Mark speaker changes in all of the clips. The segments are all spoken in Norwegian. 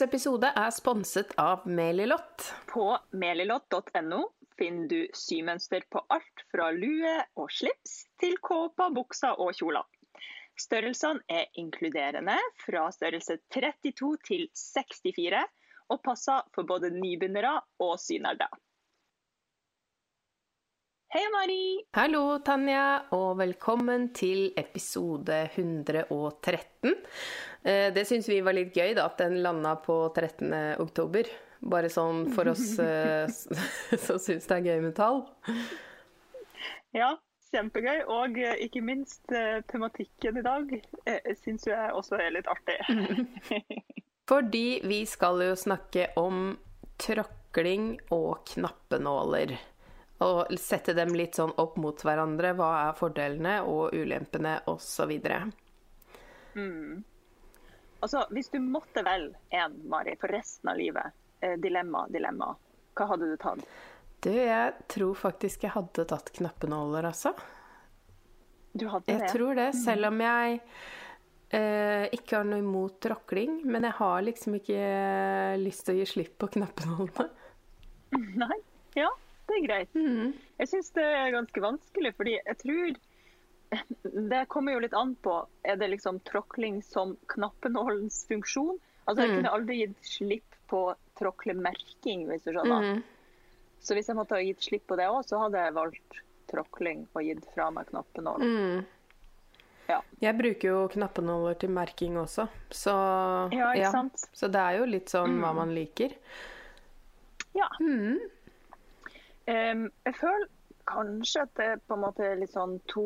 Speaker 1: Ukas episode er sponset av Melilott.
Speaker 2: På melilott.no finner du symønster på alt fra lue og slips til kåper, bukser og kjoler. Størrelsene er inkluderende fra størrelse 32 til 64, og passer for både nybegynnere og synerder. Hei, Mari!
Speaker 1: Hallo, Tanja, og velkommen til episode 113. Eh, Det syns vi var litt gøy, da, at den landa på 13. oktober. Bare sånn for oss eh, som syns det er gøy med tall.
Speaker 2: Ja, kjempegøy. Og eh, ikke minst tematikken i dag eh, syns jeg også er litt artig.
Speaker 1: Fordi vi skal jo snakke om tråkling og knappenåler. Og sette dem litt sånn opp mot hverandre. Hva er fordelene og ulempene, osv.
Speaker 2: Altså, hvis du måtte velge én, Mari, for resten av livet, eh, dilemma, dilemma, hva hadde du tatt?
Speaker 1: Du, jeg tror faktisk jeg hadde tatt knappenåler, altså.
Speaker 2: Du hadde det?
Speaker 1: Jeg tror det, selv om jeg eh, ikke har noe imot rokling. Men jeg har liksom ikke lyst til å gi slipp på knappenålene.
Speaker 2: Nei? Ja, det er greit. Jeg syns det er ganske vanskelig, fordi jeg tror Det kommer jo litt an på Er det liksom tråkling som knappenålens funksjon? Altså, jeg kunne aldri gitt slipp på tråklemerking, hvis du skjønner. Så hvis jeg måtte ha gitt slipp på det òg, så hadde jeg valgt tråkling og gitt fra meg knappenål. Ja.
Speaker 1: Jeg bruker jo knappenåler til merking også, så
Speaker 2: Ja, ikke sant?
Speaker 1: Så det er jo litt sånn hva man liker.
Speaker 2: Ja. Um, jeg føler kanskje at det er på en måte litt sånn to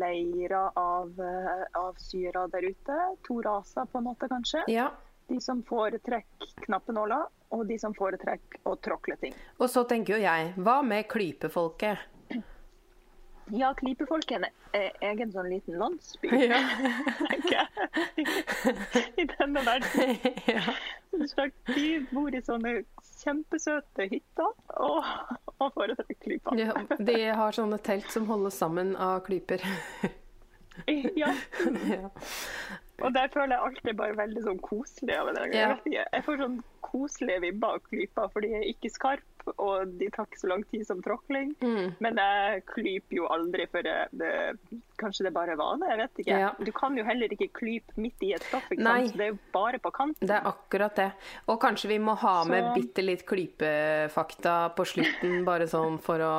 Speaker 2: leirer av, eh, av syre der ute. To raser, på en måte, kanskje.
Speaker 1: Ja.
Speaker 2: De som foretrekker knappenåler, og de som foretrekker å tråkle ting.
Speaker 1: Og så tenker jo jeg, hva med klypefolket?
Speaker 2: Ja, Klypefolket er egen sånn liten landsby,
Speaker 1: Ja.
Speaker 2: I denne verden.
Speaker 1: ja.
Speaker 2: De bor i sånne kjempesøte hytter og, og foretrekker klyper.
Speaker 1: ja. De har sånne telt som holdes sammen av klyper.
Speaker 2: Ja.
Speaker 1: ja.
Speaker 2: Og der føler jeg alltid bare veldig sånn koselig.
Speaker 1: Ja.
Speaker 2: jeg får sånn koselige vibber av klypa, for de er ikke skarpe, og de tar ikke så lang tid som tråkling.
Speaker 1: Mm.
Speaker 2: Men jeg klyper jo aldri, for det, det, kanskje det bare er vane, jeg vet ikke.
Speaker 1: Ja.
Speaker 2: Du kan jo heller ikke klype midt i et stoff? Så det er jo bare på kanten.
Speaker 1: Det er akkurat det. Og kanskje vi må ha med
Speaker 2: Så-
Speaker 1: bitte litt klypefakta på slutten, bare sånn for å,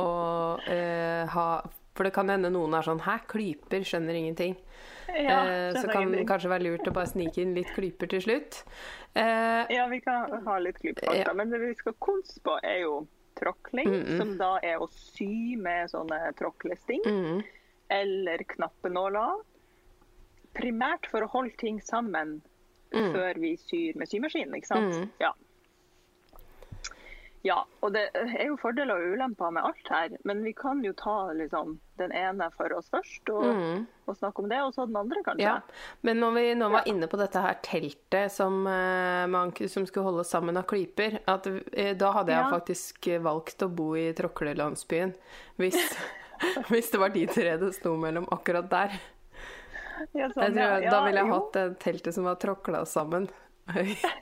Speaker 1: å uh, ha For det kan hende noen er sånn Hæ, klyper? Skjønner ingenting.
Speaker 2: Ja,
Speaker 1: Eh, så kan det kanskje være lurt å bare snike inn litt klyper til slutt. Eh,
Speaker 2: Ja, vi kan ha litt klyper.
Speaker 1: Ja.
Speaker 2: Men det vi skal konse på, er jo tråkling, som da er å sy med sånne tråklesting.
Speaker 1: mm,
Speaker 2: Eller knappenåler. Primært for å holde ting sammen før vi syr med symaskin, ikke sant?
Speaker 1: Mm.
Speaker 2: Ja. Ja, og det er jo fordeler og ulemper med alt her, men vi kan jo ta liksom den ene for oss først, og, og snakke om det, og så den andre, kanskje.
Speaker 1: Mm. ja. Men når vi nå var inne på dette her teltet som, eh, man, som skulle holdes sammen av klyper, at, eh, da hadde jeg
Speaker 2: Ja.
Speaker 1: faktisk valgt å bo i tråklelandsbyen. Hvis, hvis det var de tre det sto mellom akkurat der.
Speaker 2: Ja, sånn,
Speaker 1: Jeg tror,
Speaker 2: ja.
Speaker 1: da ville jeg hatt det teltet som var tråkla sammen.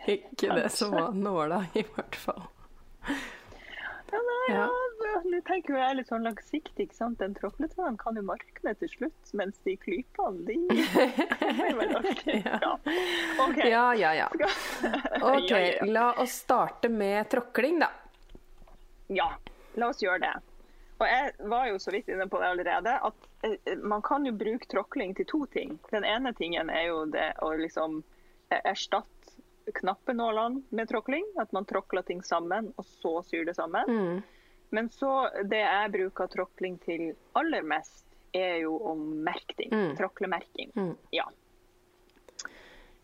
Speaker 1: Ikke det som var nåla, i hvert fall.
Speaker 2: Ja, nei,
Speaker 1: Ja.
Speaker 2: Nå tenker jeg litt sånn langsiktig, ikke sant. Den tråkletråden kan jo markne til slutt, mens de klypene, de. Ja. OK.
Speaker 1: Ja, ja, ja. Ok, la oss starte med tråkling, da.
Speaker 2: Ja, la oss gjøre det. Og jeg var jo så vidt inne på det allerede, at eh, man kan jo bruke tråkling til to ting. Den ene tingen er jo det å liksom eh, erstatte knappenålene med tråkling. At man tråkler ting sammen, og så syr det sammen.
Speaker 1: Mm.
Speaker 2: Men så det jeg bruker tråkling til aller mest, er jo å merke ting.
Speaker 1: Mm.
Speaker 2: Tråklemerking.
Speaker 1: Mm.
Speaker 2: Ja.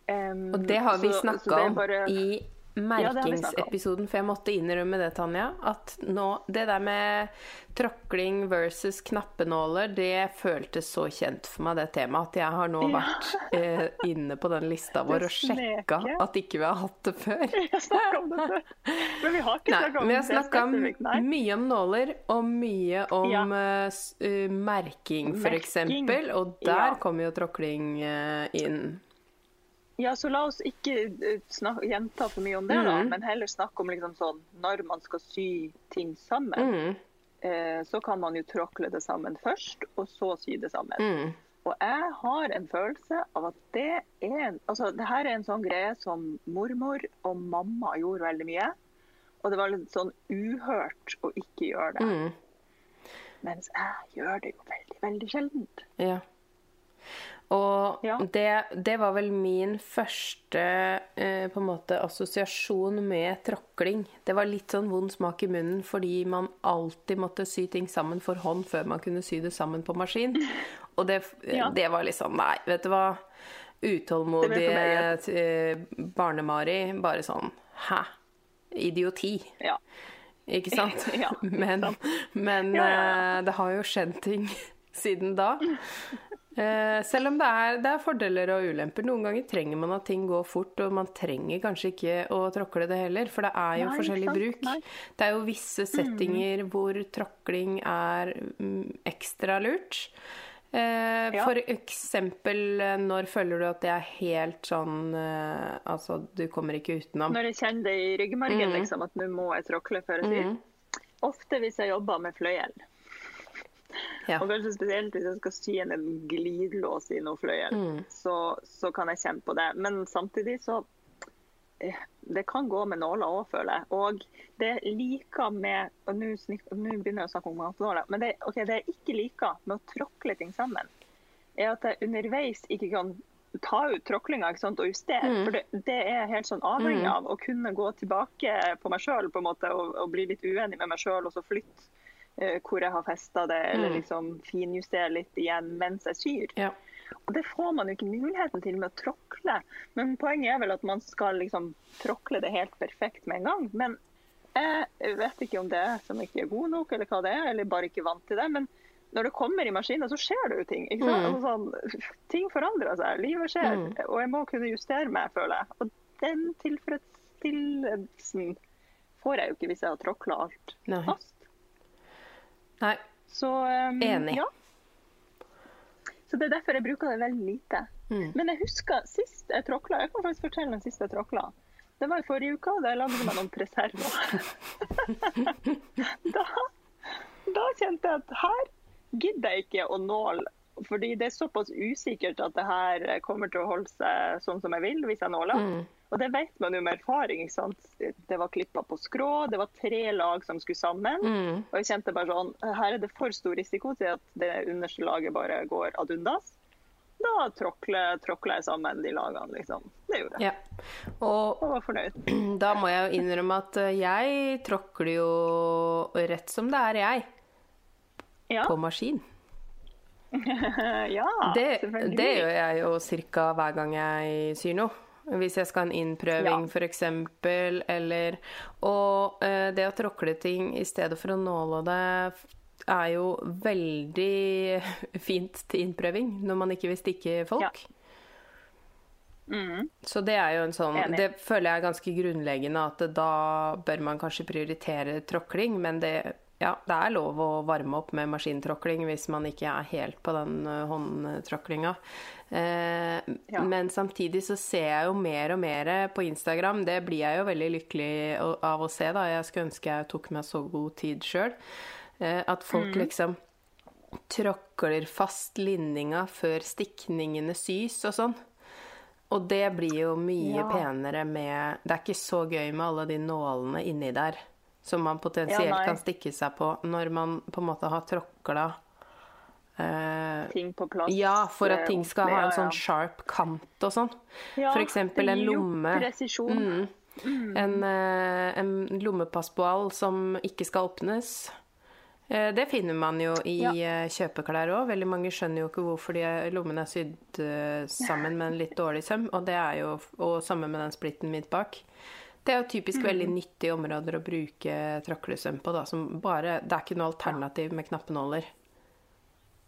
Speaker 2: Um,
Speaker 1: Og det har vi snakka om
Speaker 2: bare-
Speaker 1: i merkingsepisoden, for jeg måtte innrømme det, Tanja, at nå Det der med tråkling versus knappenåler, det føltes så kjent for meg, det temaet, at jeg har nå
Speaker 2: Ja.
Speaker 1: vært eh, inne på den lista vår og sjekka at ikke vi har hatt det før.
Speaker 2: Vi har snakket om det før. Men vi har ikke
Speaker 1: vi snakka mye om nåler og mye om
Speaker 2: Ja.
Speaker 1: uh, merking, eksempel. Og der
Speaker 2: Ja.
Speaker 1: kommer jo tråkling uh, inn.
Speaker 2: Ja, så la oss ikke eh, snak gjenta for mye om det, da,
Speaker 1: Mm.
Speaker 2: men heller snakke om liksom sånn når man skal sy ting sammen.
Speaker 1: Mm.
Speaker 2: Eh, så kan man jo tråkle det sammen først, og så sy det sammen.
Speaker 1: Mm.
Speaker 2: Og jeg har en følelse av at det er en, altså det her er en sånn greie som mormor og mamma gjorde veldig mye. Og det var litt sånn uhørt å ikke gjøre det.
Speaker 1: Mm.
Speaker 2: Mens jeg gjør det jo veldig, veldig sjeldent.
Speaker 1: Ja. Og
Speaker 2: Ja.
Speaker 1: det, det var vel min første eh, på en måte assosiasjon med tråkling. Det var litt sånn vond smak i munnen fordi man alltid måtte sy ting sammen for hånd før man kunne sy det sammen på maskin. Og det,
Speaker 2: Ja.
Speaker 1: det var litt sånn Nei, vet du hva. Utålmodige eh, Barne-Mari. Bare sånn Hæ? Idioti.
Speaker 2: Ja.
Speaker 1: Ikke sant?
Speaker 2: Ja,
Speaker 1: men men eh, det har jo skjedd ting siden da. Eh, selv om det er, det er fordeler og ulemper. Noen ganger trenger man at ting går fort, og man trenger kanskje ikke å tråkle det heller, for det er jo
Speaker 2: Nei,
Speaker 1: forskjellig
Speaker 2: sant?
Speaker 1: bruk.
Speaker 2: Nei.
Speaker 1: Det er jo visse settinger hvor tråkling er mm, ekstra lurt. Eh,
Speaker 2: Ja.
Speaker 1: For eksempel eh, når føler du at det er helt sånn eh, Altså, du kommer ikke utenom.
Speaker 2: Når jeg kjenner det i ryggmargen,
Speaker 1: Mm.
Speaker 2: liksom, at nå må jeg tråkle før jeg Mm. Ofte hvis jeg jobber med fløyel.
Speaker 1: Ja.
Speaker 2: Og kanskje spesielt hvis jeg skal sy en glidelås i noe fløyel,
Speaker 1: Mm.
Speaker 2: så, så kan jeg kjenne på det. Men samtidig så eh, Det kan gå med nåler òg, føler jeg. Og det jeg liker med og Nå begynner jeg å snakke om matnåler. Men det, okay, det jeg ikke liker med å tråkle ting sammen, er at jeg underveis ikke kan ta ut tråklinga ikke sant, og justere.
Speaker 1: Mm.
Speaker 2: For det, det er helt sånn avhengig av. Å kunne gå tilbake på meg sjøl og, og bli litt uenig med meg sjøl, og så flytte hvor jeg har festa det, eller
Speaker 1: Mm.
Speaker 2: liksom finjustere litt igjen mens jeg syr.
Speaker 1: Ja.
Speaker 2: Og Det får man jo ikke muligheten til med å tråkle. Men poenget er vel at man skal liksom tråkle det helt perfekt med en gang. Men jeg vet ikke om det er som ikke er god nok, eller hva det er, eller bare ikke vant til det. Men når det kommer i maskinen, så skjer det jo ting.
Speaker 1: Mm.
Speaker 2: Altså sånn, ting forandrer seg, livet skjer.
Speaker 1: Mm.
Speaker 2: Og jeg må kunne justere meg, føler jeg. Og den tilfredsstillelsen får jeg jo ikke hvis jeg har tråkla alt fast.
Speaker 1: Nei.
Speaker 2: Så um,
Speaker 1: Enig.
Speaker 2: Ja. Så det er derfor jeg bruker det veldig lite.
Speaker 1: Mm.
Speaker 2: Men jeg husker sist jeg tråkla Jeg kan faktisk fortelle den siste jeg tråkla. Det var i forrige uke, da jeg lagde meg noen preserver. da, da kjente jeg at her gidder jeg ikke å nåle. Fordi det er såpass usikkert at det her kommer til å holde seg sånn som jeg vil hvis jeg nåler.
Speaker 1: Mm.
Speaker 2: Og det vet man jo med erfaring. ikke sant? Det var klippa på skrå, det var tre lag som skulle sammen.
Speaker 1: Mm.
Speaker 2: Og jeg kjente bare sånn, her er det for stor risiko til at det underste laget bare går ad undas. Da tråkler jeg sammen de lagene, liksom. Det gjorde jeg.
Speaker 1: Ja. Og
Speaker 2: Og var fornøyd.
Speaker 1: da må jeg jo innrømme at eh, jeg tråkler jo rett som det er, jeg.
Speaker 2: Ja,
Speaker 1: På maskin.
Speaker 2: ja
Speaker 1: Det,
Speaker 2: selvfølgelig.
Speaker 1: det gjør jeg jo ca. hver gang jeg syr noe. Hvis jeg skal ha en innprøving,
Speaker 2: Ja.
Speaker 1: f.eks., eller Og eh, det å tråkle ting i stedet for å nåle det er jo veldig fint til innprøving når man ikke vil stikke folk.
Speaker 2: Mhm.
Speaker 1: Så det er jo en sånn
Speaker 2: Enig.
Speaker 1: Det føler jeg er ganske grunnleggende at da bør man kanskje prioritere tråkling, men det ja, det er lov å varme opp med maskintråkling hvis man ikke er helt på den uh, håndtråklinga. Eh,
Speaker 2: Ja.
Speaker 1: Men samtidig så ser jeg jo mer og mer på Instagram. Det blir jeg jo veldig lykkelig av å se, da. Jeg skulle ønske jeg tok meg så god tid sjøl. Eh, at folk liksom tråkler fast linninga før stikningene sys og sånn. Og det blir jo mye
Speaker 2: Ja.
Speaker 1: penere med Det er ikke så gøy med alle de nålene inni der som man potensielt
Speaker 2: Ja,
Speaker 1: kan stikke seg på når man på en måte har tråkla eh,
Speaker 2: Ting på plass.
Speaker 1: Ja, for at
Speaker 2: eh,
Speaker 1: ting skal ha en sånn sharp kant og sånn.
Speaker 2: Ja,
Speaker 1: eksempel en lomme.
Speaker 2: Mm,
Speaker 1: Mm. En, eh, en lommepassboall som ikke skal åpnes. Eh, Det finner man jo i
Speaker 2: Ja.
Speaker 1: eh, kjøpeklær òg. Veldig mange skjønner jo ikke hvorfor de lommene er sydd eh, sammen med en litt dårlig søm. Og det er jo og sammen med den splitten midt bak. Det er jo typisk
Speaker 2: Mm.
Speaker 1: veldig nyttige områder å bruke tråklesøm på. Da, som bare, det er ikke noe alternativ med knappenåler.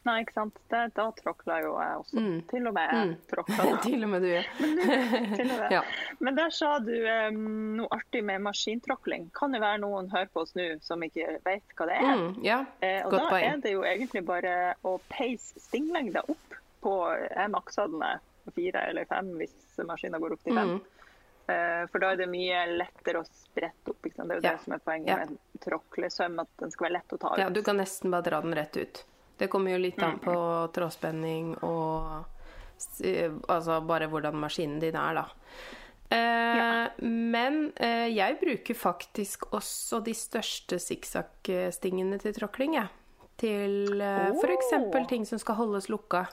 Speaker 2: Nei, ikke sant. Det, da tråkla jo jeg også.
Speaker 1: Mm.
Speaker 2: Til og med
Speaker 1: Mm.
Speaker 2: tråkla.
Speaker 1: Til og med du.
Speaker 2: Til og med.
Speaker 1: Ja.
Speaker 2: Men der sa du um, noe artig med maskintråkling. Kan det være noen hører på oss nå som ikke vet hva det er?
Speaker 1: Mm, ja,
Speaker 2: Eh, og
Speaker 1: godt
Speaker 2: da er det jo egentlig bare å peise stinglengda opp på Jeg maksa den fire eller fem hvis maskinen går opp til fem. Mm. Uh, for da er det mye lettere å sprette opp. Det er jo ja. det som er poenget ja. med tråklesøm, at den skal være lett å ta ut.
Speaker 1: Ja, du kan nesten bare dra den rett ut. Det kommer jo litt an mm. på trådspenning og altså bare hvordan maskinen din er, da. Eh, ja. Men eh, jeg bruker faktisk også de største sikksakk-stingene til tråkling, jeg. Til eh, oh. f.eks. ting som skal holdes lukka.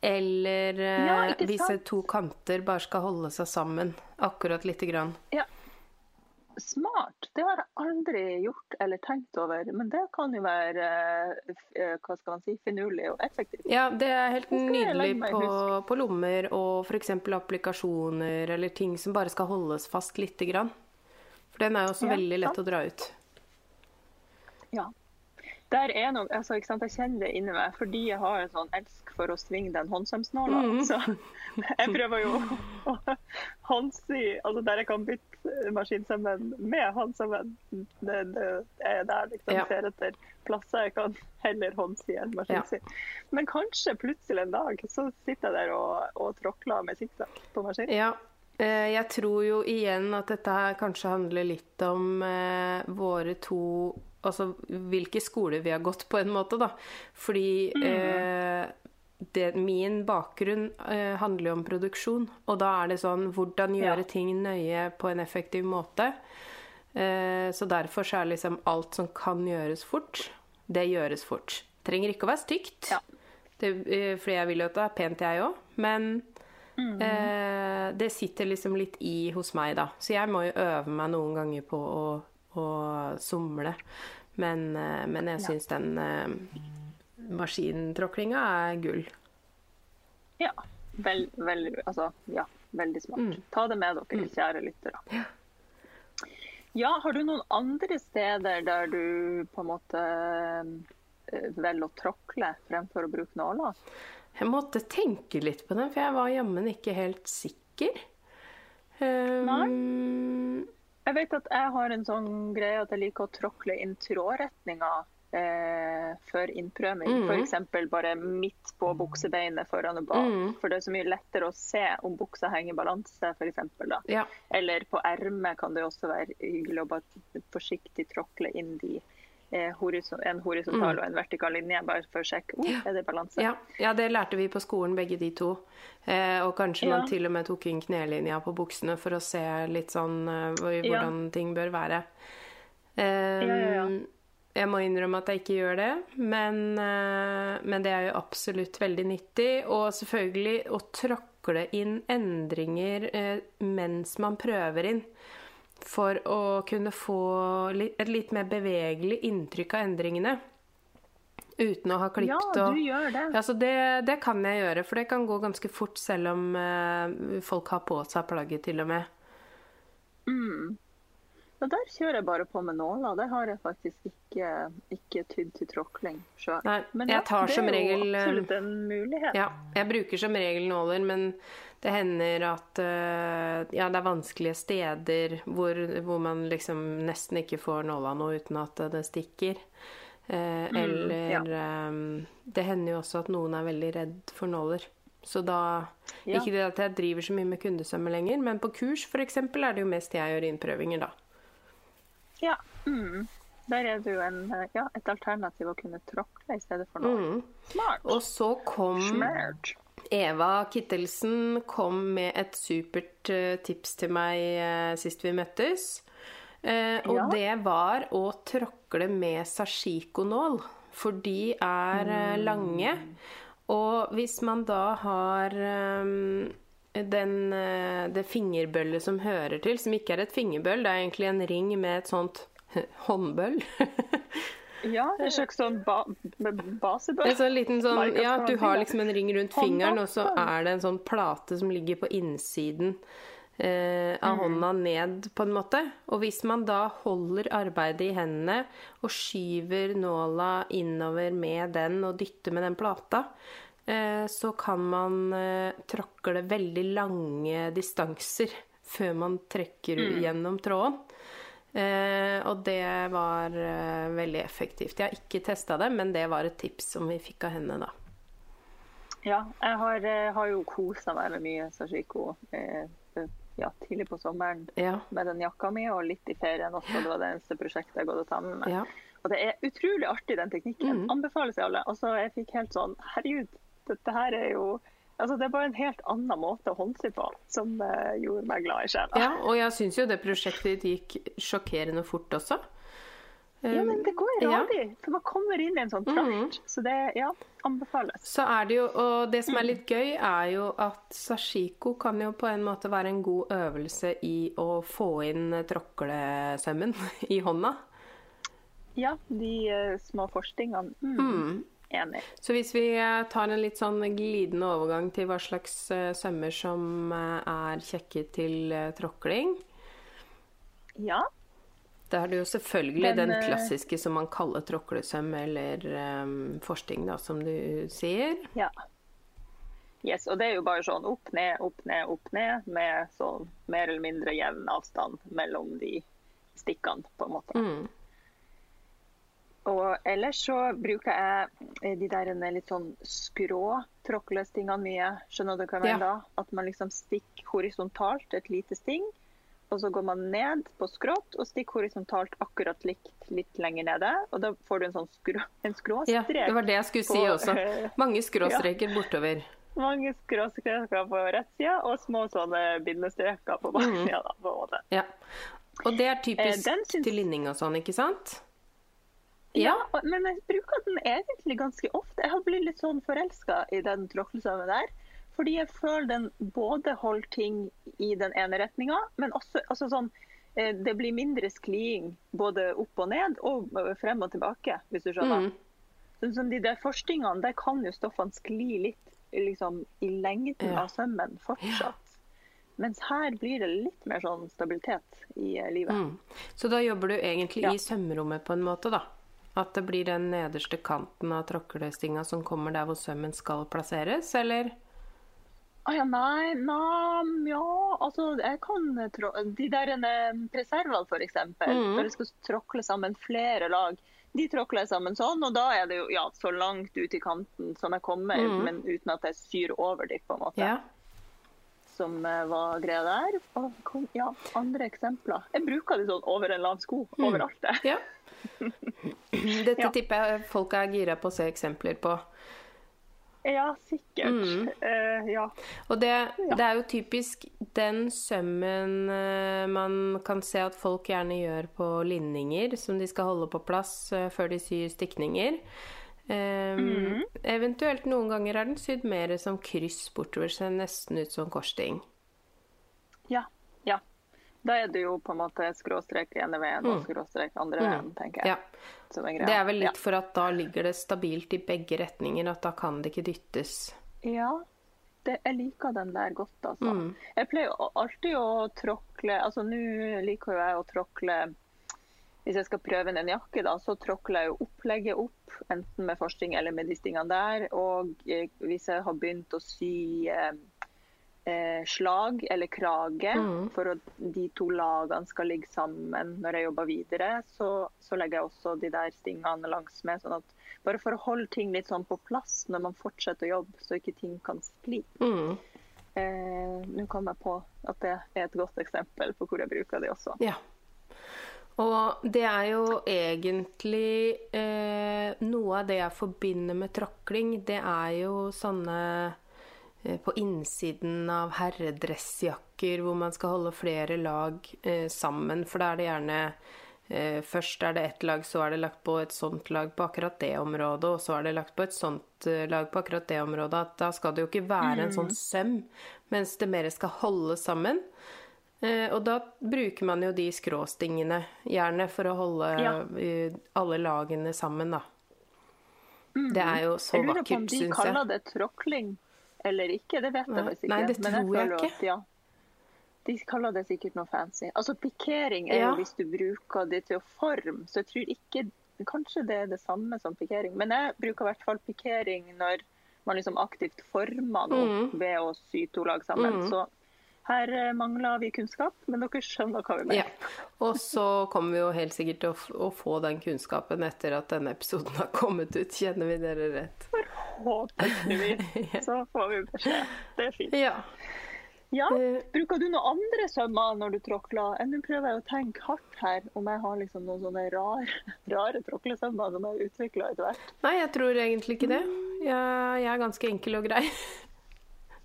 Speaker 1: Eller ja, eh, hvis to kanter bare skal holde seg sammen akkurat lite grann.
Speaker 2: Ja. Smart. Det har jeg aldri gjort eller tenkt over. Men det kan jo være eh, hva skal man si, finurlig og effektivt.
Speaker 1: Ja, det er helt nydelig på, på, lommer og f.eks. applikasjoner eller ting som bare skal holdes fast lite grann. For den er jo også ja, veldig lett sant. å dra ut.
Speaker 2: Ja der er noe, altså, ikke sant, Jeg kjenner det inni meg fordi jeg har en sånn elsk for å svinge den håndsømsnåla. Mm. Så jeg prøver jo å håndsy altså Der jeg kan bytte maskinsømmen med håndsømmen. Det, det, er der liksom ja. ser etter plasser jeg kan heller håndsy enn maskinsy. Ja. Men kanskje plutselig en dag så sitter jeg der og, og tråkler med sikksakk på maskin.
Speaker 1: Ja. Eh, jeg tror jo igjen at dette her kanskje handler litt om eh, våre to Altså hvilke skoler vi har gått på, en måte, da. Fordi mm. eh, det, min bakgrunn eh, handler jo om produksjon. Og da er det sånn hvordan gjøre ja. ting nøye på en effektiv måte. Eh, så derfor så er liksom alt som kan gjøres fort, det gjøres fort. Trenger ikke å være stygt. Ja. Det, eh, fordi jeg vil jo at det er pent, jeg òg. Men mm. Eh, det sitter liksom litt i hos meg, da. Så jeg må jo øve meg noen ganger på å og somle. Men, eh, men jeg syns den uh, maskintråklinga er gull.
Speaker 2: Ja. Vel, vel, altså, ja, veldig smart. Mm. Ta det med dere, mm. kjære lyttere. Ja. ja, har du noen andre steder der du på en måte eh, velger å tråkle fremfor å bruke nåler?
Speaker 1: Jeg måtte tenke litt på den, for jeg var jammen ikke helt sikker. Um,
Speaker 2: Nei? Jeg vet at jeg har en sånn greie at jeg liker å tråkle inn trådretninga eh, før innprøving. Mm. F.eks. bare midt på buksebeinet foran og bak. Mm. For det er så mye lettere å se om buksa henger i balanse, f.eks. Ja. Eller på ermet kan det også være hyggelig å bare forsiktig tråkle inn de Eh, en horisontal mm. og en vertikal linje, bare for å sjekke oh, er det balanse.
Speaker 1: Ja. ja, det lærte vi på skolen, begge de to. Eh, og kanskje ja. man til og med tok inn knelinja på buksene for å se litt sånn uh, hvordan ja. ting bør være. Eh, jeg må innrømme at jeg ikke gjør det, men, eh, men, det er jo absolutt veldig nyttig. Og selvfølgelig å tråkle inn endringer uh, mens man prøver inn for å kunne få et litt mer bevegelig inntrykk av endringene. Uten å ha klippet
Speaker 2: Ja, du gjør det.
Speaker 1: Ja, så det, det, kan jeg gjøre, for det kan gå ganske fort selv om eh, folk har på seg plagget, til og med.
Speaker 2: Mm. Ja, der kjører jeg bare på med nåler. Det har jeg faktisk ikke, ikke tydd til tråkling sjøl.
Speaker 1: Men ja, det er
Speaker 2: regel, jo absolutt en mulighet.
Speaker 1: Ja, jeg bruker som regel nåler, men det hender at uh, ja, det er vanskelige steder hvor, hvor, man liksom nesten ikke får nåla nå uten at det stikker. Uh, mm, eller ja. um, Det hender jo også at noen er veldig redd for nåler. Så da. Ikke det at jeg driver så mye med kundesømme lenger, men på kurs f.eks. er det jo mest jeg gjør innprøvinger, da.
Speaker 2: Ja. Mm. Der er det jo en, ja, et alternativ å kunne tråkle i stedet for noe. Mm. Smart.
Speaker 1: Og så kom Smart. Eva Kittelsen kom med et supert uh, tips til meg uh, sist vi møttes. Eh, og ja. det var å tråkle med sashiko-nål, for de er mm. lange. Og hvis man da har um, den, det fingerbøllet som hører til, som ikke er et fingerbøll, det er egentlig en ring med et sånt håndbøll.
Speaker 2: Ja, en slags sånn ba basebøll. En
Speaker 1: sånn liten sånn, ja, du har liksom en ring rundt fingeren, og så er det en sånn plate som ligger på innsiden eh, av mm. hånda ned, på en måte. Og hvis man da holder arbeidet i hendene og skyver nåla innover med den og dytter med den plata, eh, så kan man eh, tråkle veldig lange distanser før man trekker mm. gjennom tråden. Eh, og det var eh, veldig effektivt. Jeg har ikke testa det, men det var et tips som vi fikk av henne, da.
Speaker 2: Ja, jeg har, eh, har jo kosa meg med mye sashiko eh, ja, tidlig på sommeren
Speaker 1: Ja.
Speaker 2: med den jakka mi, og litt i ferien også. Det var det eneste prosjektet jeg gått og ta med meg.
Speaker 1: ja.
Speaker 2: Og det er utrolig artig, den teknikken.
Speaker 1: Mm.
Speaker 2: Anbefales jeg alle. så jeg fikk helt sånn Herregud, dette her er jo Altså, det er bare en helt annen måte å holde seg på som uh, gjorde meg glad i sjela.
Speaker 1: ja. Og jeg syns jo det prosjektet gikk sjokkerende fort også.
Speaker 2: Ja, men det går
Speaker 1: Ja.
Speaker 2: radig. For man kommer inn i en sånn trakt. Så det ja, anbefales.
Speaker 1: Så er det jo, og det som er litt gøy, er jo at sashiko kan jo på en måte være en god øvelse i å få inn tråklesømmen i hånda.
Speaker 2: Ja, de uh, små forstingene. Mm.
Speaker 1: Mm.
Speaker 2: Enig.
Speaker 1: Så hvis vi eh, tar en litt sånn glidende overgang til hva slags eh, sømmer som eh, er kjekke til tråkling,
Speaker 2: Ja.
Speaker 1: da er det jo selvfølgelig den,
Speaker 2: Den,
Speaker 1: klassiske som man kaller tråklesøm, eller um, forsting, da, som du sier.
Speaker 2: Ja. Yes, og det er jo bare sånn opp, ned, opp, ned, opp, ned, med sånn mer eller mindre jevn avstand mellom de stikkene, på en måte.
Speaker 1: Mm.
Speaker 2: Og ellers så bruker jeg eh, de der en litt sånn skrå tråklestingene mye. Skjønner du hva jeg mener
Speaker 1: Ja.
Speaker 2: da? At man liksom stikker horisontalt et lite sting, og så går man ned på skrått og stikker horisontalt akkurat likt litt lenger nede. Og da får du en sånn skrå, en
Speaker 1: Ja, det var det jeg skulle si
Speaker 2: på,
Speaker 1: også. Mange skråstreker bortover.
Speaker 2: Mange skråstreker på rett side, og små sånne bindestreker på baksida. da, på en måte.
Speaker 1: Ja. Og det er
Speaker 2: Eh,
Speaker 1: typisk
Speaker 2: eh, syns-
Speaker 1: til linning og sånn, ikke sant?
Speaker 2: Ja, men jeg bruker den egentlig ganske ofte. Jeg har blitt litt sånn forelska i den tråkkelsauen der. Fordi jeg føler den både holder ting i den ene retninga, men også altså sånn eh, Det blir mindre skliing både opp og ned og frem og tilbake, hvis du skjønner.
Speaker 1: Mm.
Speaker 2: Sånn som de der forstingene, der kan jo stoffene skli litt liksom, i lengden
Speaker 1: Ja.
Speaker 2: av sømmen fortsatt. Mens her blir det litt mer sånn stabilitet i eh, livet.
Speaker 1: Mm. Så da jobber du egentlig
Speaker 2: Ja.
Speaker 1: i sømrommet på en måte, da? At det blir den nederste kanten av tråklestinga som kommer der hvor sømmen skal plasseres, eller?
Speaker 2: Å ja, nei, nei, ja, altså jeg kan trå De der eh, preservene, for eksempel, når jeg skal tråkle sammen flere lag, de tråkler jeg sammen sånn, og da er det jo ja, så langt ut i kanten som jeg kommer,
Speaker 1: mm.
Speaker 2: men uten at jeg syr over dem, på en måte.
Speaker 1: Ja.
Speaker 2: Som eh, var greia der. Og, kom- ja, andre eksempler. Jeg bruker det sånn over en lav sko, overalt. det.
Speaker 1: ja. Dette
Speaker 2: Ja.
Speaker 1: tipper jeg folk er gira på å se eksempler på.
Speaker 2: Ja, sikkert.
Speaker 1: Mm.
Speaker 2: Uh, ja.
Speaker 1: Og det, det er jo typisk den sømmen eh, man kan se at folk gjerne gjør på linninger som de skal holde på plass før de syr stikninger. Um, Eventuelt noen ganger er den sydd mer som kryss bortover, ser nesten ut som korsting.
Speaker 2: ja. Ja. Da er det jo på en måte skråstrek ene veien og skråstrek andre veien, tenker jeg.
Speaker 1: Mm. Ja.
Speaker 2: Er.
Speaker 1: Det er vel litt
Speaker 2: Ja.
Speaker 1: for at da ligger det stabilt i begge retninger, at da kan det ikke dyttes.
Speaker 2: Ja, det, jeg liker den der godt, altså.
Speaker 1: Mm.
Speaker 2: Jeg pleier alltid å tråkle Altså, nå liker jo jeg å tråkle Hvis jeg skal prøve en jakke, da, så tråkler jeg jo opplegget opp, enten med forsting eller med de stingene der. Og eh, hvis jeg har begynt å sy eh, eh, slag eller krage
Speaker 1: Mm.
Speaker 2: for at de to lagene skal ligge sammen når jeg jobber videre, så, så legger jeg også de der stingene langs med. sånn at bare for å holde ting litt sånn på plass når man fortsetter å jobbe, så ikke ting kan skli.
Speaker 1: Mm.
Speaker 2: Eh, Nå kom jeg på at det er et godt eksempel på hvor jeg bruker det også.
Speaker 1: Ja. Og det er jo egentlig eh, Noe av det jeg forbinder med tråkling, det er jo sånne eh, på innsiden av herredressjakker hvor man skal holde flere lag eh, sammen. For da er det gjerne eh, Først er det ett lag, så er det lagt på et sånt lag på akkurat det området, og så er det lagt på et sånt eh, lag på akkurat det området. At da skal det jo ikke være en sånn søm, mens det mer skal holde sammen. Eh, og da bruker man jo de skråstingene gjerne for å holde
Speaker 2: Ja.
Speaker 1: eh, alle lagene sammen, da. Det er jo så
Speaker 2: Jeg lurer på om de kaller det tråkling eller ikke. Det vet jeg faktisk ikke.
Speaker 1: Nei, det
Speaker 2: men
Speaker 1: tror jeg
Speaker 2: føler
Speaker 1: ikke.
Speaker 2: At, ja, de kaller det sikkert noe fancy. Altså Pikering er
Speaker 1: Ja.
Speaker 2: jo hvis du bruker det til å forme, så jeg tror ikke Kanskje det er det samme som pikering. Men jeg bruker i hvert fall pikering når man liksom aktivt former noe
Speaker 1: Mm.
Speaker 2: ved å sy to lag sammen. Så her mangla mangler vi kunnskap, men dere skjønner hva vi mener.
Speaker 1: Ja. Og så kommer vi jo helt sikkert til å, å få den kunnskapen etter at denne episoden har kommet ut. Kjenner vi dere rett?
Speaker 2: Forhåpentligvis så får vi beskjed. Det er fint.
Speaker 1: Ja.
Speaker 2: Ja,
Speaker 1: Eh,
Speaker 2: Bruker du noen andre sømmer når du tråkler? Eh, Nå prøver jeg å tenke hardt her om jeg har liksom noen sånne rare, rare tråklesømmer som jeg har utvikla etter hvert.
Speaker 1: Nei, jeg tror egentlig ikke det. Jeg, jeg er ganske enkel og grei.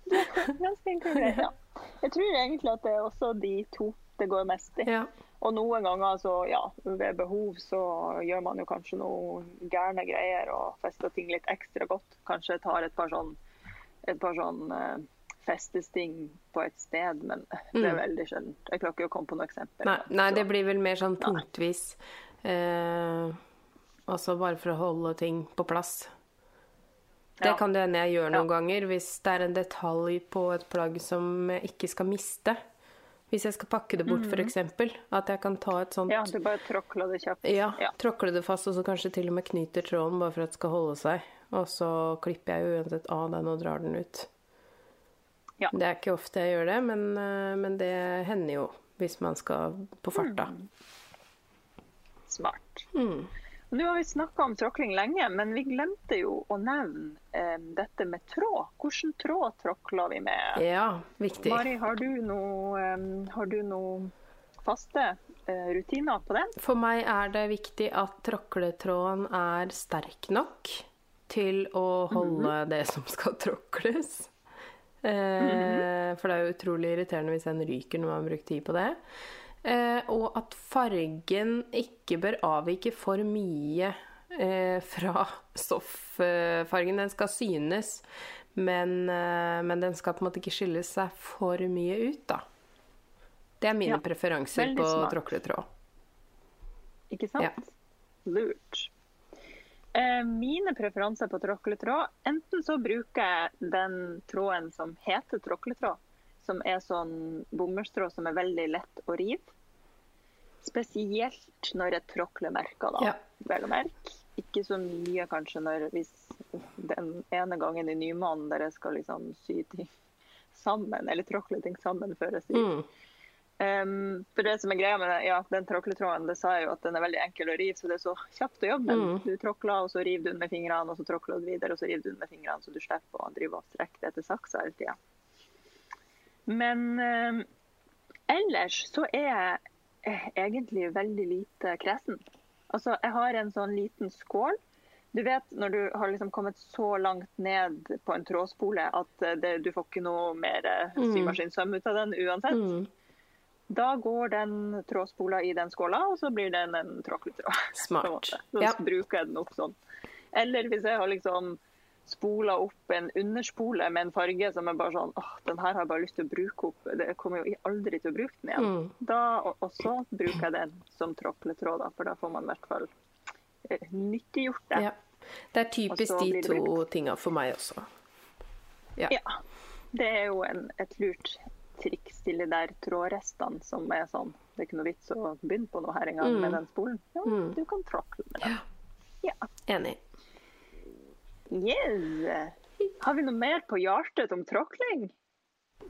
Speaker 2: Ganske enkel og grei, ja. Jeg tror egentlig at det er også de to det går mest i.
Speaker 1: Ja.
Speaker 2: Og noen ganger så, ja, ved behov så gjør man jo kanskje noe gærne greier og fester ting litt ekstra godt. Kanskje tar et par sånn, et par sånn uh, festesting på et sted, men det er
Speaker 1: Mm.
Speaker 2: veldig sjeldent. Jeg klarer ikke å komme på noe eksempel.
Speaker 1: Nei, nei, det blir vel mer sånn punktvis. Eh, altså bare for å holde ting på plass. Det
Speaker 2: Ja.
Speaker 1: kan det hende jeg gjør noen
Speaker 2: Ja.
Speaker 1: ganger hvis det er en detalj på et plagg som jeg ikke skal miste. Hvis jeg skal pakke det bort, for eksempel. At jeg kan ta et sånt
Speaker 2: Mm. Ja, du bare tråkler det kjapt.
Speaker 1: Ja,
Speaker 2: Ja.
Speaker 1: tråkle det fast, og så kanskje til og med knyter tråden bare for at det skal holde seg. Og så klipper jeg jo uansett av den og drar den ut.
Speaker 2: Ja.
Speaker 1: Det er ikke ofte jeg gjør det, men, eh, men det hender jo hvis man skal på farta.
Speaker 2: Smart.
Speaker 1: Mm.
Speaker 2: Nå har vi snakka om tråkling lenge, men vi glemte jo å nevne eh, dette med tråd. Hvilken tråd tråkler vi med?
Speaker 1: Ja, viktig.
Speaker 2: Mari, har du noen eh, noe faste eh, rutiner på det?
Speaker 1: For meg er det viktig at tråkletråden er sterk nok til å holde det som skal tråkles. Eh, For det er jo utrolig irriterende hvis en ryker når man har brukt tid på det. Eh, og at fargen ikke bør avvike for mye eh, fra stofffargen. Den skal synes, men, eh, men den skal på en måte ikke skille seg for mye ut, da. Det er mine
Speaker 2: Ja,
Speaker 1: preferanser på
Speaker 2: smart.
Speaker 1: tråkletråd.
Speaker 2: Ikke sant?
Speaker 1: Ja.
Speaker 2: Lurt. Eh, mine preferanser på tråkletråd Enten så bruker jeg den tråden som heter tråkletråd, som er sånn bomullstråd som er veldig lett å rive. Spesielt når jeg tråkler merker, da. Vel å merke. Ikke så mye kanskje når hvis den ene gangen i nymånen der jeg skal liksom sy ting sammen, eller tråkle ting sammen før jeg syr.
Speaker 1: Mm.
Speaker 2: Um, for det som er greia med det, ja, den tråkletråden, det sa jeg jo at den er veldig enkel å rive, så det er så kjapt å jobbe med.
Speaker 1: Mm.
Speaker 2: Du tråkler, og så river du den med fingrene, og så tråkler du videre, og så river du den med fingrene, så du slipper å drive og strekke det etter saksa hele tida. Men eh, ellers så er jeg egentlig veldig lite kresen. Altså, jeg har en sånn liten skål. Du vet når du har liksom kommet så langt ned på en trådspole at eh, det, du får ikke noe mer eh,
Speaker 1: Mm.
Speaker 2: symaskinsøm ut av den uansett.
Speaker 1: Mm.
Speaker 2: Da går den trådspola i den skåla, og så blir den en tråkletråd.
Speaker 1: Smart.
Speaker 2: Så
Speaker 1: Ja.
Speaker 2: bruker jeg den opp sånn. Eller hvis jeg har liksom spola opp en underspole med en farge som er bare sånn åh, den her har jeg bare lyst til å bruke opp, det kommer jo aldri til å bruke den igjen.
Speaker 1: Mm.
Speaker 2: Da og- også bruker jeg den som tråkletråd, for da får man i hvert fall eh, nyttiggjort det.
Speaker 1: Ja. Det er typisk de to tinga for meg også. Ja.
Speaker 2: Ja. Det er jo en, et lurt triks til de der trådrestene som er sånn Det er ikke noe vits å begynne på noe her engang
Speaker 1: Mm.
Speaker 2: med den spolen. Ja,
Speaker 1: Mm.
Speaker 2: Du kan tråkle med den. Ja.
Speaker 1: Enig.
Speaker 2: Yes. Har vi noe mer på hjertet om tråkling?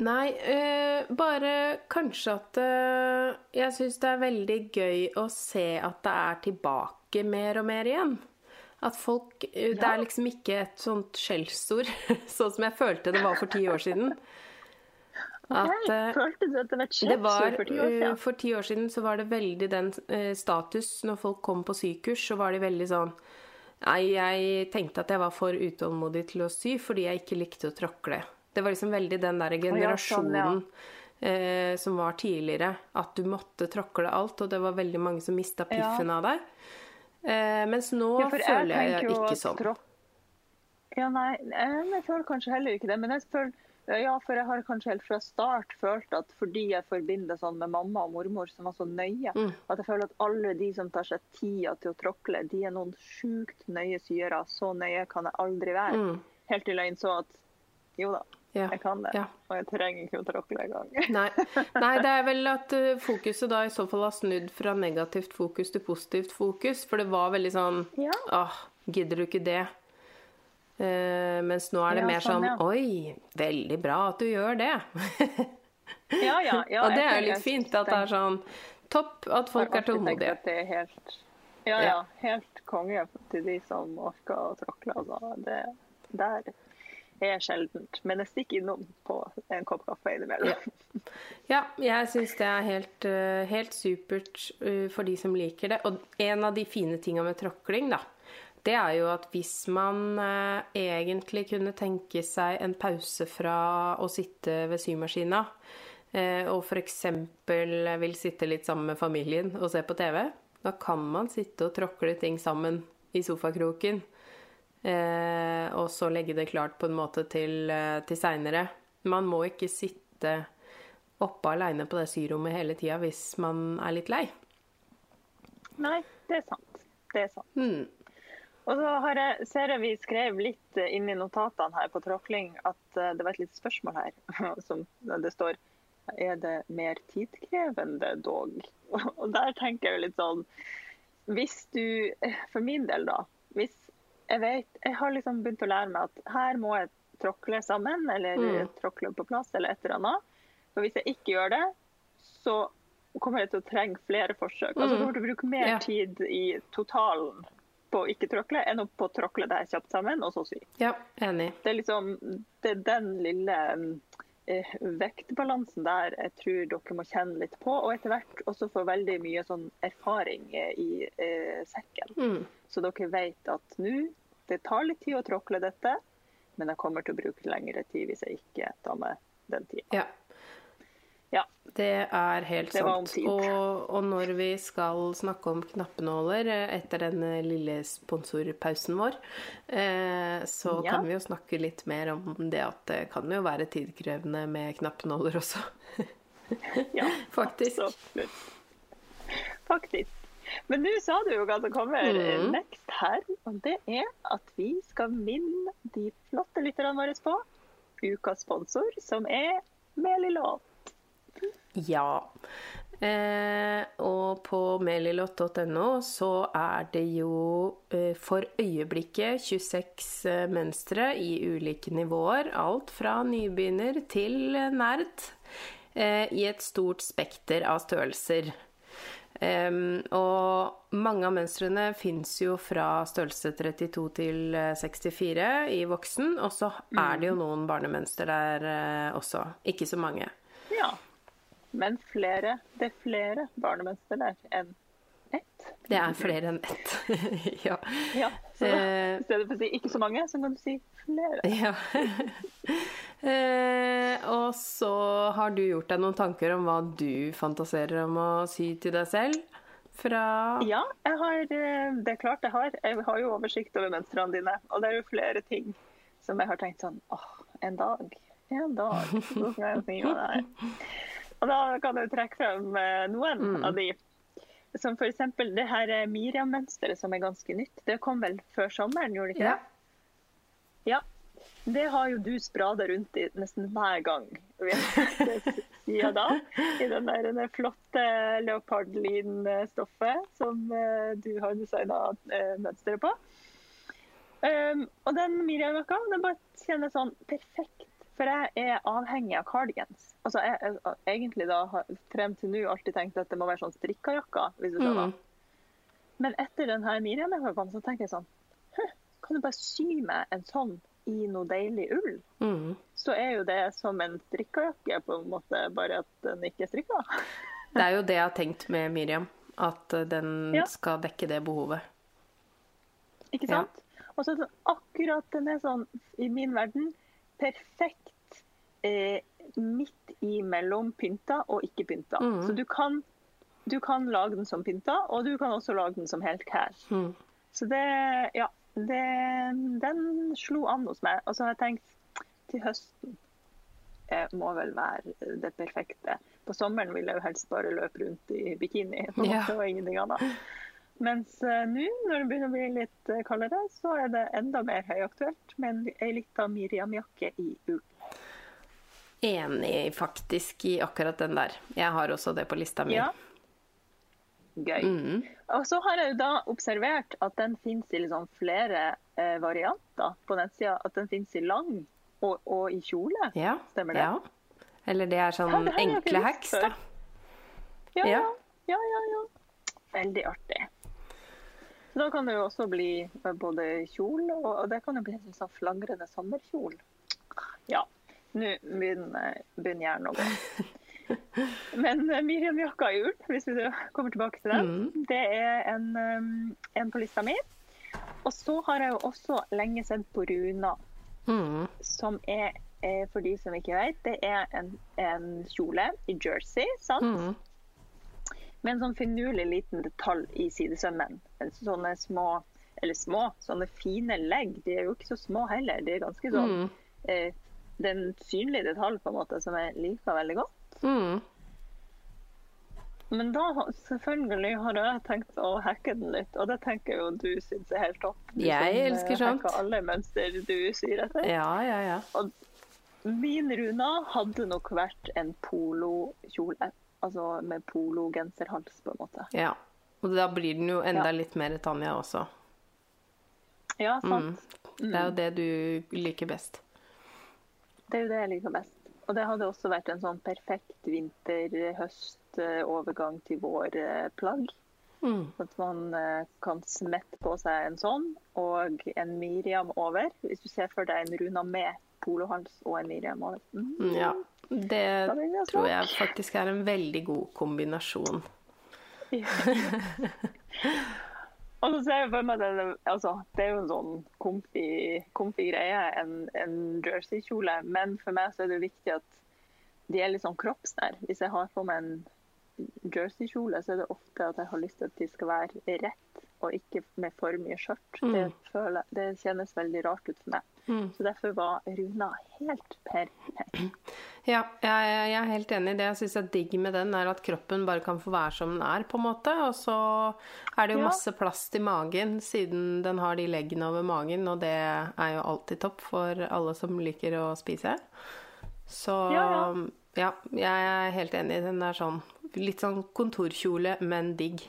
Speaker 1: Nei, øh, bare kanskje at øh, Jeg syns det er veldig gøy å se at det er tilbake mer og mer igjen. At folk eh, Det er liksom ikke et sånt skjellsord, sånn som jeg følte det var for ti år siden. At, eh,
Speaker 2: Følte du at det var et skjellsord for ti år siden?
Speaker 1: for ti år siden så var det veldig den status Når folk kom på sykurs, så var de veldig sånn Nei, jeg tenkte at jeg var for utålmodig til å sy fordi jeg ikke likte å tråkle. Det var liksom veldig den der generasjonen eh, som var tidligere. At du måtte tråkle alt, og det var veldig mange som mista piffen av deg. Eh, mens nå
Speaker 2: Ja, for
Speaker 1: føler jeg,
Speaker 2: jeg
Speaker 1: ikke sånn.
Speaker 2: Ja, nei, eh, jeg føler kanskje heller ikke det. Men jeg føler, ja, for jeg har kanskje helt fra start følt at fordi jeg forbinder sånn med mamma og mormor som var så nøye,
Speaker 1: Mm.
Speaker 2: at jeg føler at alle de som tar seg tida til å tråkle, de er noen sjukt nøye syere. Så nøye kan jeg aldri være.
Speaker 1: Mm.
Speaker 2: Helt til jeg innså at jo da,
Speaker 1: Ja.
Speaker 2: jeg kan det.
Speaker 1: Ja.
Speaker 2: Og jeg trenger ikke å tråkle engang.
Speaker 1: Nei. Nei, det er vel at eh, fokuset da i så fall har snudd fra negativt fokus til positivt fokus. For det var veldig sånn
Speaker 2: Ja.
Speaker 1: Åh, gidder du ikke det? Eh, mens nå er det
Speaker 2: Ja,
Speaker 1: mer
Speaker 2: sånn,
Speaker 1: sånn
Speaker 2: ja.
Speaker 1: Oi, veldig bra at du gjør det.
Speaker 2: Ja, ja, ja,
Speaker 1: Og det er jo litt fint at det er sånn topp at folk er tålmodige.
Speaker 2: Det er helt, ja,
Speaker 1: Ja.
Speaker 2: helt konge til de som orker å tråkle. Altså. Det, Der er sjeldent. Men jeg stikker innom på en kopp kaffe innimellom.
Speaker 1: Ja. ja, jeg syns det er helt, eh, helt supert eh, for de som liker det. Og en av de fine tinga med tråkling, da, det er jo at hvis man eh, egentlig kunne tenke seg en pause fra å sitte ved symaskina, eh, og f.eks. vil sitte litt sammen med familien og se på TV, da kan man sitte og tråkle ting sammen i sofakroken. Eh, og så legge det klart på en måte til, til seinere. Man må ikke sitte oppe aleine på det syrommet hele tida hvis man er litt lei.
Speaker 2: Nei, det er sant. Det er sant.
Speaker 1: Mm.
Speaker 2: Og så har jeg, ser jeg vi skrev litt eh, inn i notatene her på tråkling at eh, det var et lite spørsmål her. som Det står er det mer tidkrevende dog? Og der tenker jeg jo litt sånn Hvis du For min del, da. Hvis jeg vet Jeg har liksom begynt å lære meg at her må jeg tråkle sammen, eller mm. tråkle på plass, eller et eller annet. For hvis jeg ikke gjør det, så kommer jeg til å trenge flere forsøk. Altså, du Altså kommer til å bruke mer ja. tid i totalen på å ikke tråkle enn å på tråkle det kjapt sammen, og så sy.
Speaker 1: Ja, enig.
Speaker 2: Det er liksom det er den lille eh, vektbalansen der jeg tror dere må kjenne litt på, og etter hvert også få veldig mye sånn erfaring i eh, sekken.
Speaker 1: Mm.
Speaker 2: Så dere vet at nå det tar litt tid å tråkle dette, men jeg kommer til å bruke lengre tid hvis jeg ikke tar med den tida.
Speaker 1: Ja.
Speaker 2: Ja.
Speaker 1: Det er helt det sant. Og, og, når vi skal snakke om knappenåler eh, etter den lille sponsorpausen vår, eh, så ja. kan vi jo snakke litt mer om det at det kan jo være tidkrevende med knappenåler også.
Speaker 2: ja,
Speaker 1: faktisk.
Speaker 2: Absolutt. Faktisk. Men nå sa du jo hva som kommer mm. next her, og det er at vi skal minne de flotte lytterne våre på ukas sponsor, som er Melilåt.
Speaker 1: Ja. Eh, og på melilott.no så er det jo eh, for øyeblikket 26 eh, mønstre i ulike nivåer. Alt fra nybegynner til nerd. Eh, I et stort spekter av størrelser. og mange av mønstrene fins jo fra størrelse 32 til 64 eh, i voksen. Og så er det jo mm. noen barnemønster der eh, også. Ikke så mange.
Speaker 2: Men flere, det er flere barnemønster der enn ett.
Speaker 1: Det er flere enn ett, ja.
Speaker 2: ja. Så da, i stedet for å si ikke så mange, så kan du si flere.
Speaker 1: Ja. eh, og så har du gjort deg noen tanker om hva du fantaserer om å si til deg selv? Fra
Speaker 2: Ja, jeg har, eh, det er klart jeg har. Jeg har jo oversikt over mønstrene dine. Og det er jo flere ting som jeg har tenkt sånn åh, en dag. En dag. Så skal jeg si er. Og da kan jeg trekke frem eh, noen mm. av de. Som f.eks. det her Miriam-mønsteret, som er ganske nytt. Det kom vel før sommeren, gjorde det ikke det? Ja. Det har jo du sprada rundt i nesten hver gang vi har sett siden da. I den der, den flotte leopardlin-stoffet som uh, du har designa uh, mønsteret på. Um, og den Miriam-jakka den bare kjennes sånn perfekt for jeg er avhengig av cardigans. Altså, jeg, jeg, egentlig da har frem til nå alltid tenkt at det må være sånn strikkajakker, hvis du skjønner. Mm. Men etter den her Miriam-jakken så tenker jeg sånn Kan du bare sy meg en sånn i noe deilig ull?
Speaker 1: Mm.
Speaker 2: Så er jo det som en strikkajakke, på en måte, bare at den ikke er strikka.
Speaker 1: det er jo det jeg har tenkt med Miriam. At den ja. skal dekke det behovet.
Speaker 2: Ikke sant? Ja. Og så akkurat den er sånn, i min verden, perfekt eh, midt imellom pynta og ikke pynta. Mm. Så du kan, du kan, lage den som pynta, og du kan også lage den som helt her.
Speaker 1: Mm.
Speaker 2: Så det Ja. Det, den slo an hos meg. Og så har jeg tenkt til høsten eh, må vel være det perfekte. På sommeren vil jeg jo helst bare løpe rundt i bikini ja. og ingenting annet. Mens uh, nå, når det begynner å bli litt uh, kaldere, så er det enda mer høyaktuelt med ei lita Miriam-jakke i ull
Speaker 1: enig faktisk i akkurat den der. Jeg har også det på lista mi.
Speaker 2: Ja. Gøy.
Speaker 1: Mm.
Speaker 2: Og så har jeg jo da observert at den fins i liksom flere eh, varianter på nettsida. At den fins i lang og, og, i kjole.
Speaker 1: Ja.
Speaker 2: Stemmer det?
Speaker 1: Ja. Eller det er sånn ja, enkle hacks, da.
Speaker 2: Ja, ja, ja, ja, ja. Veldig artig. Så da kan det jo også bli både kjol, og det kan jo bli en sånn flagrende sommerkjol. Ja, nå begynner, begynner hjernen å gå. Men uh, Miriam-jakka i ull, hvis vi kommer tilbake til den, mm. det er en, um, en, på lista mi. Og så har jeg jo også lenge sett på Runa, mm. som er, er, for de som ikke vet, det er en, en kjole i jersey, sant? Mm. Med en sånn finurlig liten detalj i sidesømmen. Sånne små, eller små, sånne fine legg. De er jo ikke så små heller. De er ganske sånn mm. eh, Det er en synlig detalj på en måte som jeg liker veldig godt. Mm. Men da selvfølgelig har jeg tenkt å hacke den litt, og det tenker jeg jo du syns er helt topp.
Speaker 1: Du jeg
Speaker 2: som
Speaker 1: elsker sånt.
Speaker 2: alle mønster du syr etter.
Speaker 1: Ja, ja, ja.
Speaker 2: Og min Runa hadde nok vært en polokjole. Altså med pologenserhals, på en måte.
Speaker 1: Ja. Og da blir den jo enda ja. litt mer Tanja også.
Speaker 2: Ja, sant.
Speaker 1: Mm. Det er jo det du liker best.
Speaker 2: Det er jo det jeg liker best. Og det hadde også vært en sånn perfekt vinter-høst-overgang til vår-plagg. Mm. At man eh, kan smette på seg en sånn og en Miriam over. Hvis du ser for deg en Runa med polohals og en Miriam over.
Speaker 1: Mm. Ja, det tror jeg faktisk er en veldig god kombinasjon.
Speaker 2: Og så ser jeg for meg det, altså, det er jo en sånn comfy, greie, en, en jerseykjole. Men for meg så er det viktig at de er litt sånn kroppsnær. Hvis jeg har på meg en jerseykjole, så er det ofte at jeg har lyst til at de skal være rett, og ikke med for mye skjørt. Mm. Det, det, kjennes veldig rart ut for meg. Mm. Så derfor var Runa helt perfekt.
Speaker 1: Ja, jeg, jeg, er helt enig. Det jeg syns er digg med den, er at kroppen bare kan få være som den er, på en måte. Og så er det jo masse plass til magen, siden den har de leggene over magen, og det er jo alltid topp for alle som liker å spise. Så ja, ja. ja jeg er helt enig. Den er sånn litt sånn kontorkjole, men digg.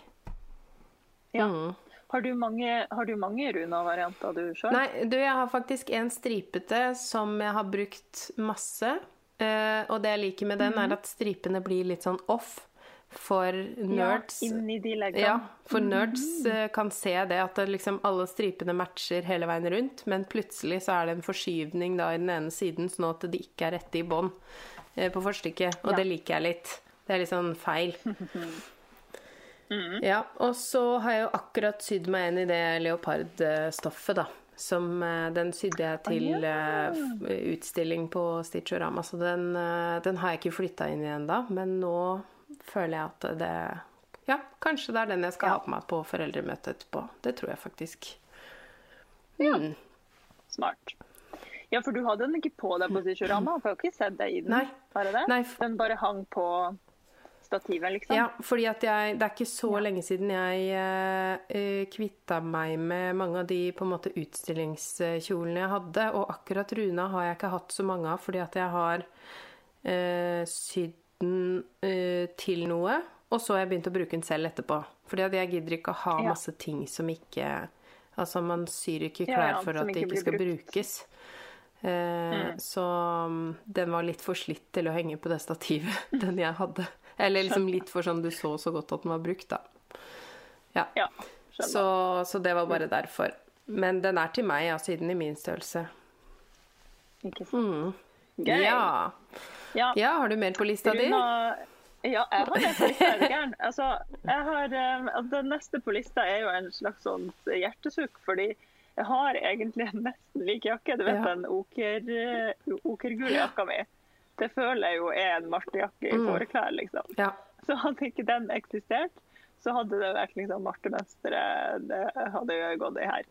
Speaker 2: Ja. Mm. Har du mange, mange Runa-varianter du sjøl?
Speaker 1: Nei, du, jeg har faktisk en stripete som jeg har brukt masse. Uh, og det jeg liker med den, mm -hmm. er mhm. at stripene blir litt sånn off. For nerds
Speaker 2: Ja, inni de leggene.
Speaker 1: Ja, for mhm. nerds uh, kan se det at det liksom alle stripene matcher hele veien rundt, men plutselig så er det en forskyvning da i den ene siden, sånn at de ikke er rette i bånd uh, på forstykket. Og ja. det liker jeg litt. Det er litt sånn feil. Mm. Ja, og så har jeg jo akkurat sydd meg inn i det leopardstoffet, da. Som eh, Den sydde jeg til oh, yeah. utstilling på Stitchorama, så den, eh, den, har jeg ikke flytta inn i ennå. Men nå føler jeg at det Ja, kanskje det er den jeg skal ja. ha på meg på foreldremøtet etterpå. Det tror jeg faktisk.
Speaker 2: Mm. Ja. Smart. Ja, for du hadde den ikke på deg på Stitchorama? For jeg har ikke sett deg i den.
Speaker 1: Nei.
Speaker 2: Bare det?
Speaker 1: Nei.
Speaker 2: Den bare hang på stativet, liksom?
Speaker 1: Ja, fordi at jeg Det er ikke så ja. lenge siden jeg uh, kvitta meg med mange av de på en måte utstillingskjolene jeg hadde. Og akkurat Runa har jeg ikke hatt så mange av, fordi at jeg har uh, sydd den uh, til noe. Og så har jeg begynt å bruke den selv etterpå. Fordi at jeg gidder ikke å ha ja. masse ting som ikke Altså, man syr ikke klær ja, for at det ikke skal brukt. brukes. Mm. Så um, den var litt for slitt til å henge på det stativet, den jeg hadde. Eller liksom litt for sånn du så så godt at den var brukt, da. Ja.
Speaker 2: ja
Speaker 1: så, så, det var bare derfor. Men den er til meg, ja, siden i min størrelse.
Speaker 2: Ikke sant. Mm.
Speaker 1: Gøy. Ja. ja. ja. Har du mer på lista di?
Speaker 2: Ja, jeg har det på lista. Altså, jeg har, um, den neste på lista er jo en slags sånn hjertesukk, fordi jeg har egentlig en nesten lik jakke. Du vet ja. den oker, uh, okergule jakka mi det føler jeg jo er en Marte-jakke i mm. fåreklær, liksom.
Speaker 1: Ja.
Speaker 2: Så hadde ikke den eksistert, så hadde det vært liksom Marte-mønsteret det hadde jo gått i her.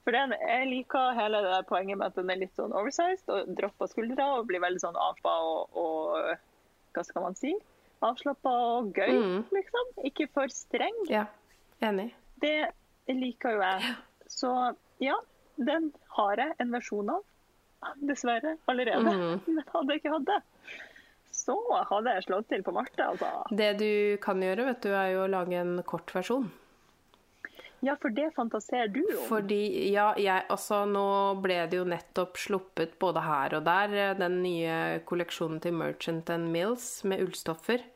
Speaker 2: For den, Jeg liker hele det der poenget med at den er litt sånn oversized og dropper skuldra og blir veldig sånn apa og, og hva skal man si? Avslappa og gøy, mm. liksom. Ikke for streng.
Speaker 1: Ja, enig.
Speaker 2: Det liker jo jeg. Så ja, den har jeg en versjon av dessverre, allerede. Mm. Men hadde jeg ikke hatt det, så hadde jeg slått til på Marte, altså.
Speaker 1: Det du kan gjøre, vet du, er jo å lage en kort versjon.
Speaker 2: Ja, for det fantaserer du om.
Speaker 1: Fordi, ja, jeg, altså Nå ble det jo nettopp sluppet både her og der den nye kolleksjonen til Merchant and Mills med ullstoffer.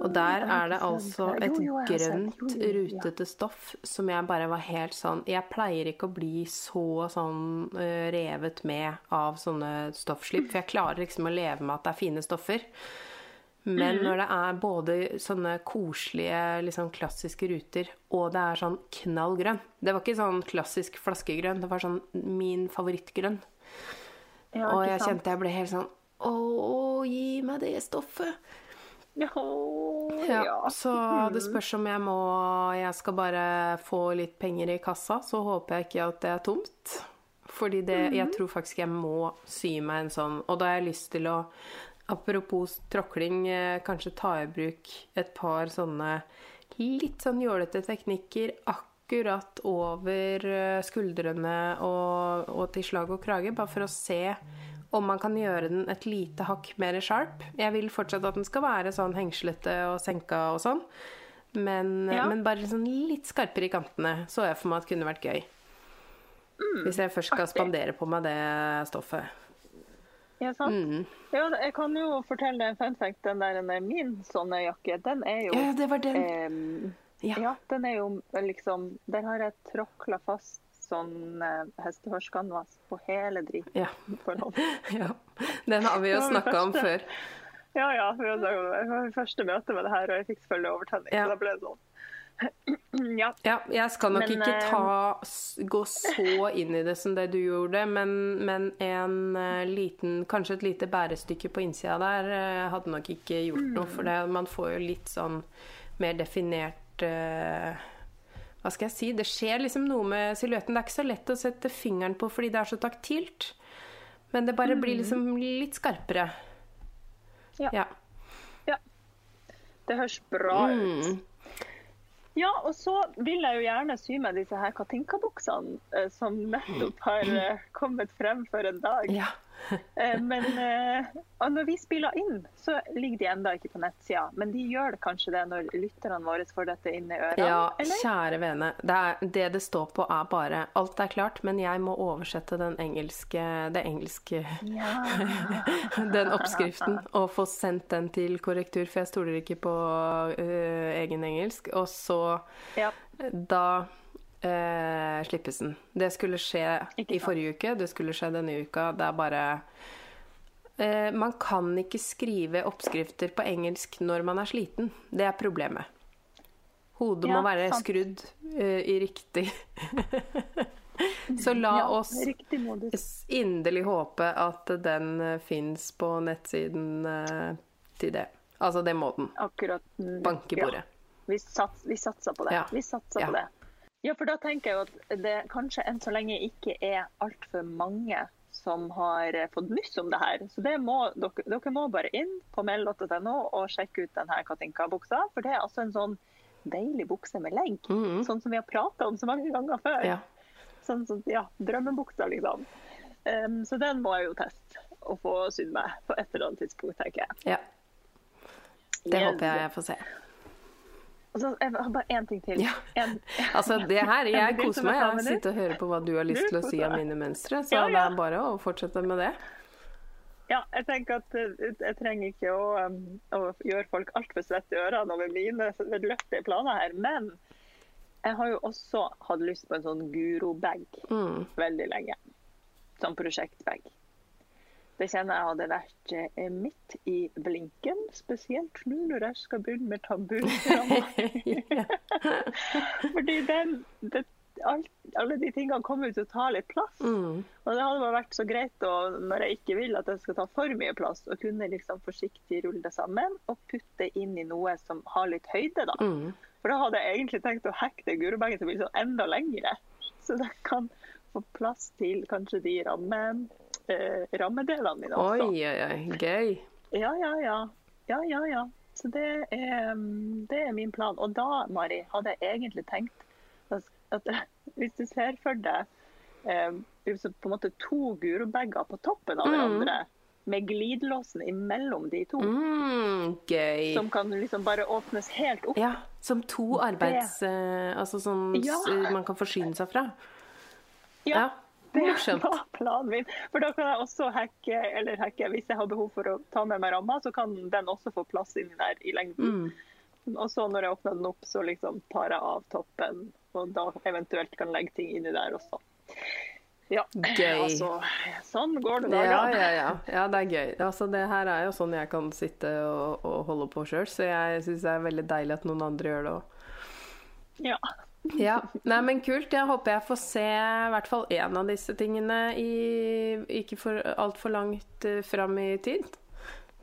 Speaker 1: Og der er det altså et grønt, rutete stoff som jeg bare var helt sånn Jeg pleier ikke å bli så sånn uh, revet med av sånne stoffslipp, for jeg klarer liksom å leve med at det er fine stoffer. Men
Speaker 2: Mhm.
Speaker 1: når det er både sånne koselige, liksom klassiske ruter, og det er sånn knall grønn Det var ikke sånn klassisk flaskegrønn, det var sånn min favorittgrønn.
Speaker 2: Ja,
Speaker 1: Og jeg
Speaker 2: sant?
Speaker 1: kjente jeg ble helt sånn Å, gi meg det stoffet!
Speaker 2: Ja,
Speaker 1: Ja,
Speaker 2: ja.
Speaker 1: Så det spørs om jeg må Jeg skal bare få litt penger i kassa, så håper jeg ikke at det er tomt. Fordi det, jeg tror faktisk jeg må sy meg en sånn. Og da har jeg lyst til å Apropos tråkling, eh, kanskje ta i bruk et par sånne litt sånn jålete teknikker akkurat over eh, skuldrene og, og til slag og krage, bare for å se om man kan gjøre den et lite hakk mer sharp. Jeg vil fortsatt at den skal være sånn hengslete og senka og sånn. Men,
Speaker 2: Ja.
Speaker 1: men bare sånn litt skarpere i kantene så jeg for meg at kunne vært gøy. Hvis jeg først skal
Speaker 2: artig.
Speaker 1: spandere på meg det stoffet.
Speaker 2: Ja, sant?
Speaker 1: Mm.
Speaker 2: Ja, jeg kan jo fortelle en fun fact. Den der er min sånne jakke, den er jo
Speaker 1: Ja, det var den.
Speaker 2: ehm,
Speaker 1: Ja.
Speaker 2: Ja, den er jo liksom Der har jeg tråkla fast sånn eh, hestehårskanvas på hele driten.
Speaker 1: Ja. Ja. Den har vi jo snakka om før.
Speaker 2: Ja, ja. Det var mitt første møte med det her, og jeg fikk selvfølgelig overtenning.
Speaker 1: Ja.
Speaker 2: Så da ble det sånn. ja.
Speaker 1: Ja, jeg skal nok
Speaker 2: Men,
Speaker 1: ikke
Speaker 2: eh,
Speaker 1: ta, gå så inn i det som det du gjorde, men, men en eh, liten Kanskje et lite bærestykke på innsida der hadde nok ikke gjort noe, for det, man får jo litt sånn mer definert eh, Hva skal jeg si? Det skjer liksom noe med silhuetten. Det er ikke så lett å sette fingeren på fordi det er så taktilt, men det bare blir liksom litt skarpere.
Speaker 2: Ja.
Speaker 1: Ja.
Speaker 2: ja. Det høres bra ut.
Speaker 1: Mm.
Speaker 2: Ja, og så vil jeg jo gjerne sy meg disse her Katinka-buksene eh, som nettopp har eh, kommet frem for en dag.
Speaker 1: ja.
Speaker 2: Eh, men eh, og når vi spiller inn, så ligger de enda ikke på nettsida. Men de gjør det kanskje det når lytterne våre får dette inn i ørene?
Speaker 1: Ja,
Speaker 2: eller?
Speaker 1: kjære vene. Det, er, det det står på, er bare Alt er klart, men jeg må oversette den engelske, det engelske
Speaker 2: Ja.
Speaker 1: Den oppskriften og få sendt den til korrektur, for jeg stoler ikke på uh, egen engelsk. Og så
Speaker 2: ja.
Speaker 1: da eh, slippes den. Det skulle skje i forrige uke, det skulle skje denne uka. Det er bare eh, Man kan ikke skrive oppskrifter på engelsk når man er sliten. Det er problemet. Hodet
Speaker 2: Ja,
Speaker 1: må være
Speaker 2: sant.
Speaker 1: skrudd eh, i riktig Så la
Speaker 2: ja,
Speaker 1: oss inderlig håpe at den uh, fins på nettsiden uh, til det. Altså, det må den.
Speaker 2: Akkurat. mm,
Speaker 1: Banke bordet.
Speaker 2: ja. Vi, sats, vi satser på det. Vi satser
Speaker 1: Ja.
Speaker 2: på det. Ja, for da tenker jeg jo at det kanskje enn så lenge ikke er altfor mange som har fått nyss om det her. Så det må, dere, dere må bare inn på meld.no og sjekke ut denne Katinka-buksa. For det er altså en sånn deilig bukse med legg.
Speaker 1: Mhm.
Speaker 2: Sånn som vi har prata om så mange ganger før.
Speaker 1: Ja.
Speaker 2: Sånn som, ja, drømmebuksa, liksom. Um, så den må jeg jo teste og få sydd meg på et eller annet tidspunkt, tenker jeg.
Speaker 1: ja. Det håper jeg jeg får se.
Speaker 2: Og så jeg har bare én ting til.
Speaker 1: Ja.
Speaker 2: En,
Speaker 1: Altså, det her, jeg koser
Speaker 2: er
Speaker 1: meg. Jeg sitter og hører på hva du har lyst til å si om mine mønstre, så
Speaker 2: Ja,
Speaker 1: det er bare å fortsette med det.
Speaker 2: Ja, jeg tenker at eh, jeg trenger ikke å, um, å gjøre folk altfor svette i ørene over mine løftige planer her, men jeg har jo også hatt lyst på en sånn Guro-bag
Speaker 1: Mm.
Speaker 2: veldig lenge. Sånn prosjektbag. Det kjenner jeg hadde vært eh, midt i blinken, spesielt nå når jeg skal begynne med tambursramma. Fordi den, det, alt, alle de tingene kommer til å ta litt plass.
Speaker 1: Mm.
Speaker 2: Og det hadde bare vært så greit å, når jeg ikke vil at det skal ta for mye plass, å kunne liksom forsiktig rulle det sammen og putte inn i noe som har litt høyde, da.
Speaker 1: Mm.
Speaker 2: For da hadde jeg egentlig tenkt å hekte gurubenken til å bli sånn enda lengre. Så det kan få plass til kanskje de ramme, eh, rammedelene mine også.
Speaker 1: Oi, oi, oi. Gøy.
Speaker 2: Ja, ja, ja. Ja, ja, ja. Så det er, mm, det er min plan. Og da, Mari, hadde jeg egentlig tenkt at, hvis du ser for deg eh, på en måte to gurubager på toppen av
Speaker 1: Mm.
Speaker 2: hverandre, med glidelåsen imellom de to,
Speaker 1: Mm, gøy.
Speaker 2: som kan liksom bare åpnes helt opp.
Speaker 1: Ja, som to arbeids... Det. altså sånn
Speaker 2: Ja.
Speaker 1: man kan forsyne seg fra.
Speaker 2: Ja.
Speaker 1: Ja.
Speaker 2: Det
Speaker 1: Morsomt.
Speaker 2: var planen min. For da kan jeg også hacke, eller hacke, hvis jeg har behov for å ta med meg ramma, så kan den også få plass inni der i lengden.
Speaker 1: Mm.
Speaker 2: Og så når jeg åpner den opp, så liksom tar jeg av toppen, og da eventuelt kan legge ting inni der også. Ja,
Speaker 1: Gøy.
Speaker 2: altså Sånn går det
Speaker 1: Ja, ja, ja. ja, det er gøy. Altså, det her er jo sånn jeg kan sitte og, og holde på sjøl, så jeg syns det er veldig deilig at noen andre gjør det òg.
Speaker 2: Ja.
Speaker 1: Ja. Nei, men kult. Jeg håper jeg får se i hvert fall én av disse tingene i ikke for altfor langt uh, fram i tid.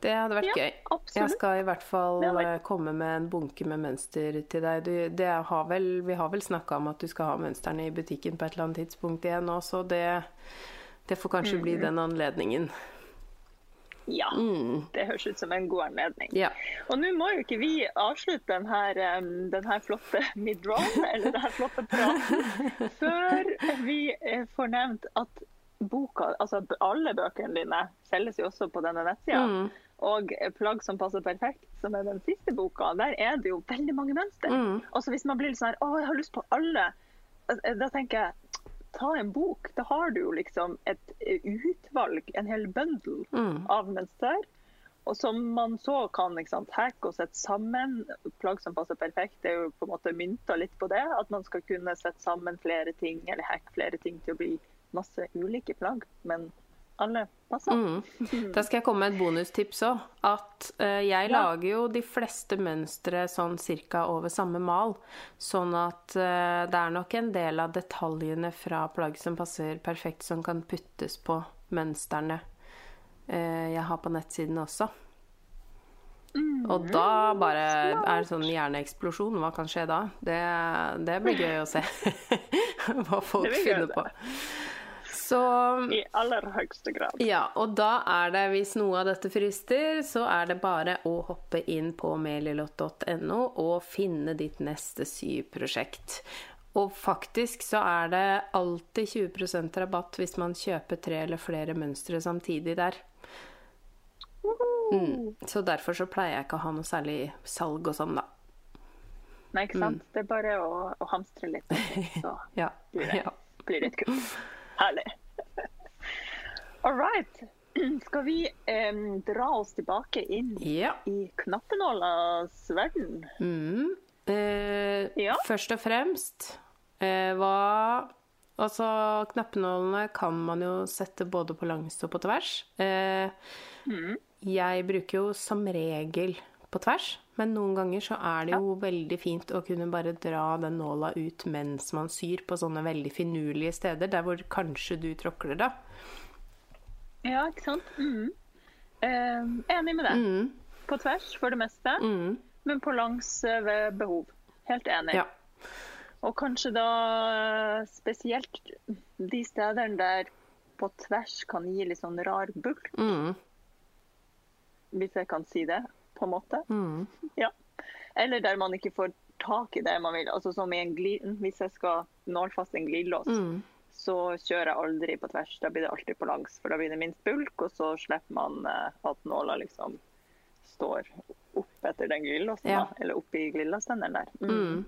Speaker 1: Det hadde vært
Speaker 2: Ja,
Speaker 1: gøy.
Speaker 2: absolutt.
Speaker 1: Jeg skal i hvert fall
Speaker 2: vært-
Speaker 1: eh, komme med en bunke med mønster til deg. Du, det har vel, vi har vel snakka om at du skal ha mønstrene i butikken på et eller annet tidspunkt igjen òg, så det, det får kanskje bli den anledningen.
Speaker 2: Ja.
Speaker 1: Mm.
Speaker 2: Det høres ut som en god anledning.
Speaker 1: Ja.
Speaker 2: Og nå må jo ikke vi avslutte denne, her, em, den her flotte midroll, eller denne flotte praten, før vi eh, får nevnt at boka, altså alle bøkene dine selges jo også på denne nettsida.
Speaker 1: Mm.
Speaker 2: Og Plagg som passer perfekt, som er den siste boka, der er det jo veldig mange mønster.
Speaker 1: Mm.
Speaker 2: så Hvis man blir litt sånn her, å, jeg har lyst på alle, eh, da tenker jeg ta en bok. Da har du jo liksom et eh, utvalg, en hel bundle
Speaker 1: Mm.
Speaker 2: av mønster. Og som man så kan sant, hacke og sette sammen. Plagg som passer perfekt, det er jo på en måte mynta litt på det. At man skal kunne sette sammen flere ting, eller hacke flere ting til å bli masse ulike plagg. Men alle passer.
Speaker 1: Mm. Da skal jeg komme med et bonustips òg. At uh, jeg
Speaker 2: Ja.
Speaker 1: lager jo de fleste mønstre sånn cirka over samme mal. Sånn at uh, det er nok en del av detaljene fra plagg som passer perfekt, som kan puttes på mønstrene uh, jeg har på nettsiden også. Og da bare er det sånn hjerneeksplosjon. Hva kan skje da? Det, det blir gøy å se hva folk finner på. Så
Speaker 2: I aller høyeste grad.
Speaker 1: ja, og da er det, hvis noe av dette frister, så er det bare å hoppe inn på melilott.no og finne ditt neste syprosjekt. Og faktisk så er det alltid 20% rabatt hvis man kjøper tre eller flere mønstre samtidig der. Mm. Så derfor så pleier jeg ikke å ha noe særlig salg og sånn, da.
Speaker 2: Nei, ikke sant? Det er bare å, å hamstre litt, så
Speaker 1: Ja.
Speaker 2: blir det,
Speaker 1: ja.
Speaker 2: blir det kult. Herlig. All right. Skal vi em, dra oss tilbake inn
Speaker 1: ja.
Speaker 2: i knappenålas verden?
Speaker 1: Mm. Eh,
Speaker 2: Ja.
Speaker 1: Først og fremst eh, hva Altså, knappenålene kan man jo sette både på langs og på tvers. Eh, Jeg bruker jo som regel på tvers, men noen ganger så er det jo veldig fint å kunne bare dra den nåla ut mens man syr på sånne veldig finurlige steder, der hvor kanskje du tråkler, da.
Speaker 2: Ja, ikke sant? Mm. Em, enig med deg.
Speaker 1: Mm.
Speaker 2: På tvers for det meste,
Speaker 1: Mm.
Speaker 2: men på langs eh, ved behov. Helt enig.
Speaker 1: Ja.
Speaker 2: Og kanskje da eh, spesielt de stedene der på tvers kan gi litt sånn rar bulk,
Speaker 1: Mm.
Speaker 2: hvis jeg kan si det, på en måte.
Speaker 1: Mm.
Speaker 2: Ja. Eller der man ikke får tak i det man vil. Altså som i en gli Hvis jeg skal nålfaste en glidelås,
Speaker 1: Mm.
Speaker 2: så kjører jeg aldri på tvers. Da blir det alltid på langs, for da blir det minst bulk, og så slipper man eh, at nåla liksom står opp etter den glidelåsen,
Speaker 1: Ja.
Speaker 2: Eller oppi i glidelåsstenderen der. Mm.
Speaker 1: Mm.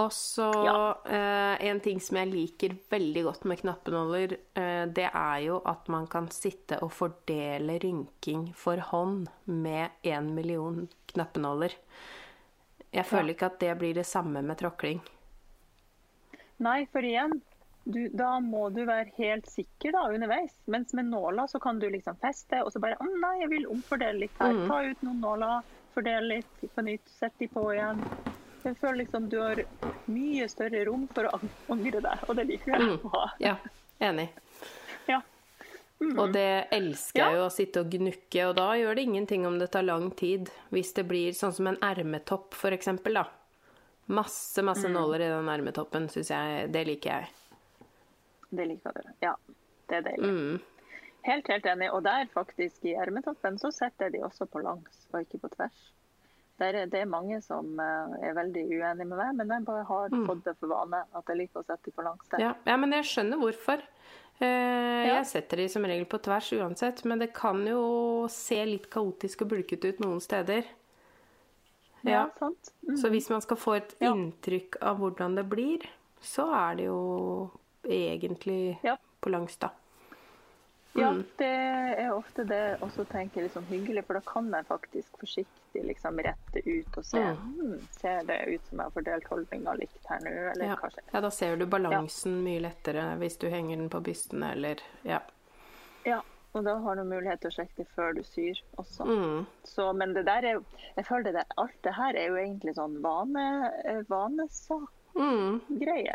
Speaker 1: Og så
Speaker 2: Ja.
Speaker 1: eh, en ting som jeg liker veldig godt med knappenåler, eh, det er jo at man kan sitte og fordele rynking for hånd med én million knappenåler. Jeg føler ikke at det blir det samme med tråkling.
Speaker 2: Nei, for igjen, du, da må du være helt sikker da, underveis. Mens med nåla så kan du liksom feste, og så bare Å nei, jeg vil omfordele litt her.
Speaker 1: Mm.
Speaker 2: Ta ut noen nåler, fordele litt på nytt, sett de på igjen. Jeg føler liksom du har mye større rom for å angre deg, og det liker jeg å ha.
Speaker 1: Ja, enig.
Speaker 2: Ja.
Speaker 1: Og det elsker
Speaker 2: Ja.
Speaker 1: jeg jo å sitte og gnukke, og da gjør det ingenting om det tar lang tid. Hvis det blir sånn som en ermetopp, eksempel, da. Masse, masse
Speaker 2: Mm.
Speaker 1: nåler i den ermetoppen, syns jeg Det liker jeg.
Speaker 2: Det liker du. Ja, det er deilig.
Speaker 1: Mm.
Speaker 2: Helt, helt enig. Og der faktisk, i ermetoppen, så setter de også på langs, og ikke på tvers. Er, det er mange som eh, er veldig uenige med meg, men jeg bare har fått det for vane at jeg liker å sette de på langs der.
Speaker 1: Mm. Ja, ja, men jeg skjønner hvorfor. Eh,
Speaker 2: Ja.
Speaker 1: Jeg setter de som regel på tvers uansett, men det kan jo se litt kaotisk og bulkete ut noen steder. Ja.
Speaker 2: sant? Mm.
Speaker 1: Så hvis man skal få et
Speaker 2: Ja.
Speaker 1: inntrykk av hvordan det blir, så er det jo egentlig
Speaker 2: Ja.
Speaker 1: på langs, da.
Speaker 2: Ja,
Speaker 1: Mm.
Speaker 2: det er ofte det også tenker sånn hyggelig, for da kan jeg faktisk forsiktig liksom rette ut og se
Speaker 1: Mm.
Speaker 2: hmm, Ser det ut som jeg har fordelt holdninga likt her nå, eller
Speaker 1: Ja.
Speaker 2: kanskje
Speaker 1: ja, da ser du balansen mye lettere hvis du henger den på bysten, eller Ja.
Speaker 2: Ja, og da har du mulighet til å sjekke det før du syr også.
Speaker 1: Mm.
Speaker 2: Så, men det der er jo Jeg føler det der, alt det her er jo egentlig sånn vane, eh,
Speaker 1: Mm.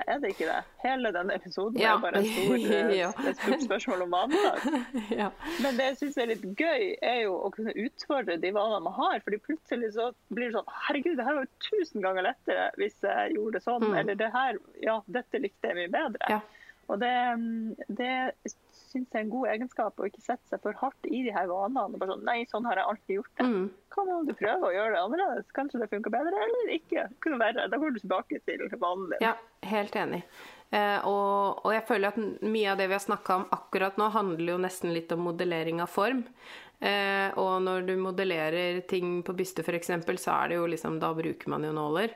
Speaker 2: er det ikke det? Hele denne episoden
Speaker 1: Ja.
Speaker 2: er bare eh,
Speaker 1: Ja.
Speaker 2: et stort spørsmål om vanesak.
Speaker 1: ja.
Speaker 2: Men det jeg syns er litt gøy, er jo å kunne utfordre de vanene man har. fordi plutselig så blir det sånn Herregud, det her var jo tusen ganger lettere hvis jeg gjorde det sånn.
Speaker 1: Mm.
Speaker 2: Eller det her Ja, dette likte jeg mye bedre.
Speaker 1: Ja.
Speaker 2: Og det, det syns er en god egenskap å ikke sette seg for hardt i de her vanene. og bare sånn, Nei, sånn har jeg alltid gjort det.
Speaker 1: Mm.
Speaker 2: Kan du prøve å gjøre det annerledes? Kanskje det funker bedre, eller ikke? Kunne være. Da går du tilbake til vanen din.
Speaker 1: Ja, helt enig. Eh, og, og jeg føler at mye av det vi har snakka om akkurat nå, handler jo nesten litt om modellering av form. Eh, og når du modellerer ting på byste f.eks., så er det jo liksom Da bruker man jo nåler.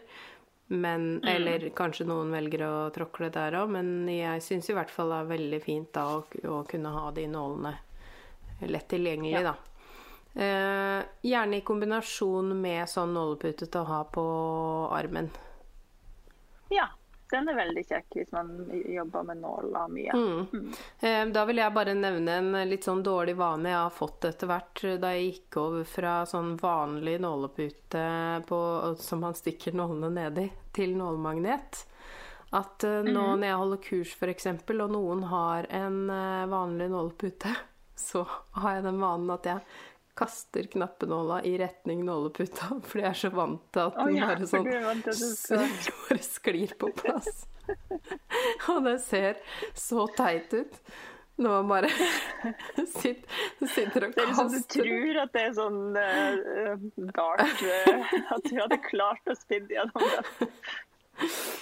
Speaker 1: Men, Eller kanskje noen velger å tråkle der òg, men jeg syns i hvert fall det er veldig fint da å, å kunne ha de nålene lett tilgjengelig,
Speaker 2: Ja.
Speaker 1: da. Eh, gjerne i kombinasjon med sånn nålepute til å ha på armen.
Speaker 2: Ja, den er veldig kjekk hvis man jobber med nåler mye.
Speaker 1: Mm. Eh, Da vil jeg bare nevne en litt sånn dårlig vane jeg har fått etter hvert da jeg gikk over fra sånn vanlig nålepute på, som man stikker nålene nedi, til nålmagnet. At eh, nå når jeg holder kurs f.eks., og noen har en eh, vanlig nålepute, så har jeg den vanen at jeg kaster knappenåla i retning nåleputa, for jeg er så vant til at
Speaker 2: den
Speaker 1: den
Speaker 2: ja,
Speaker 1: bare sånn bare sklir på plass. Og det ser så teit ut når man bare sitter, sitter og
Speaker 2: Det er liksom du tror at det er sånn uh, dart uh, At du hadde klart å spinne gjennom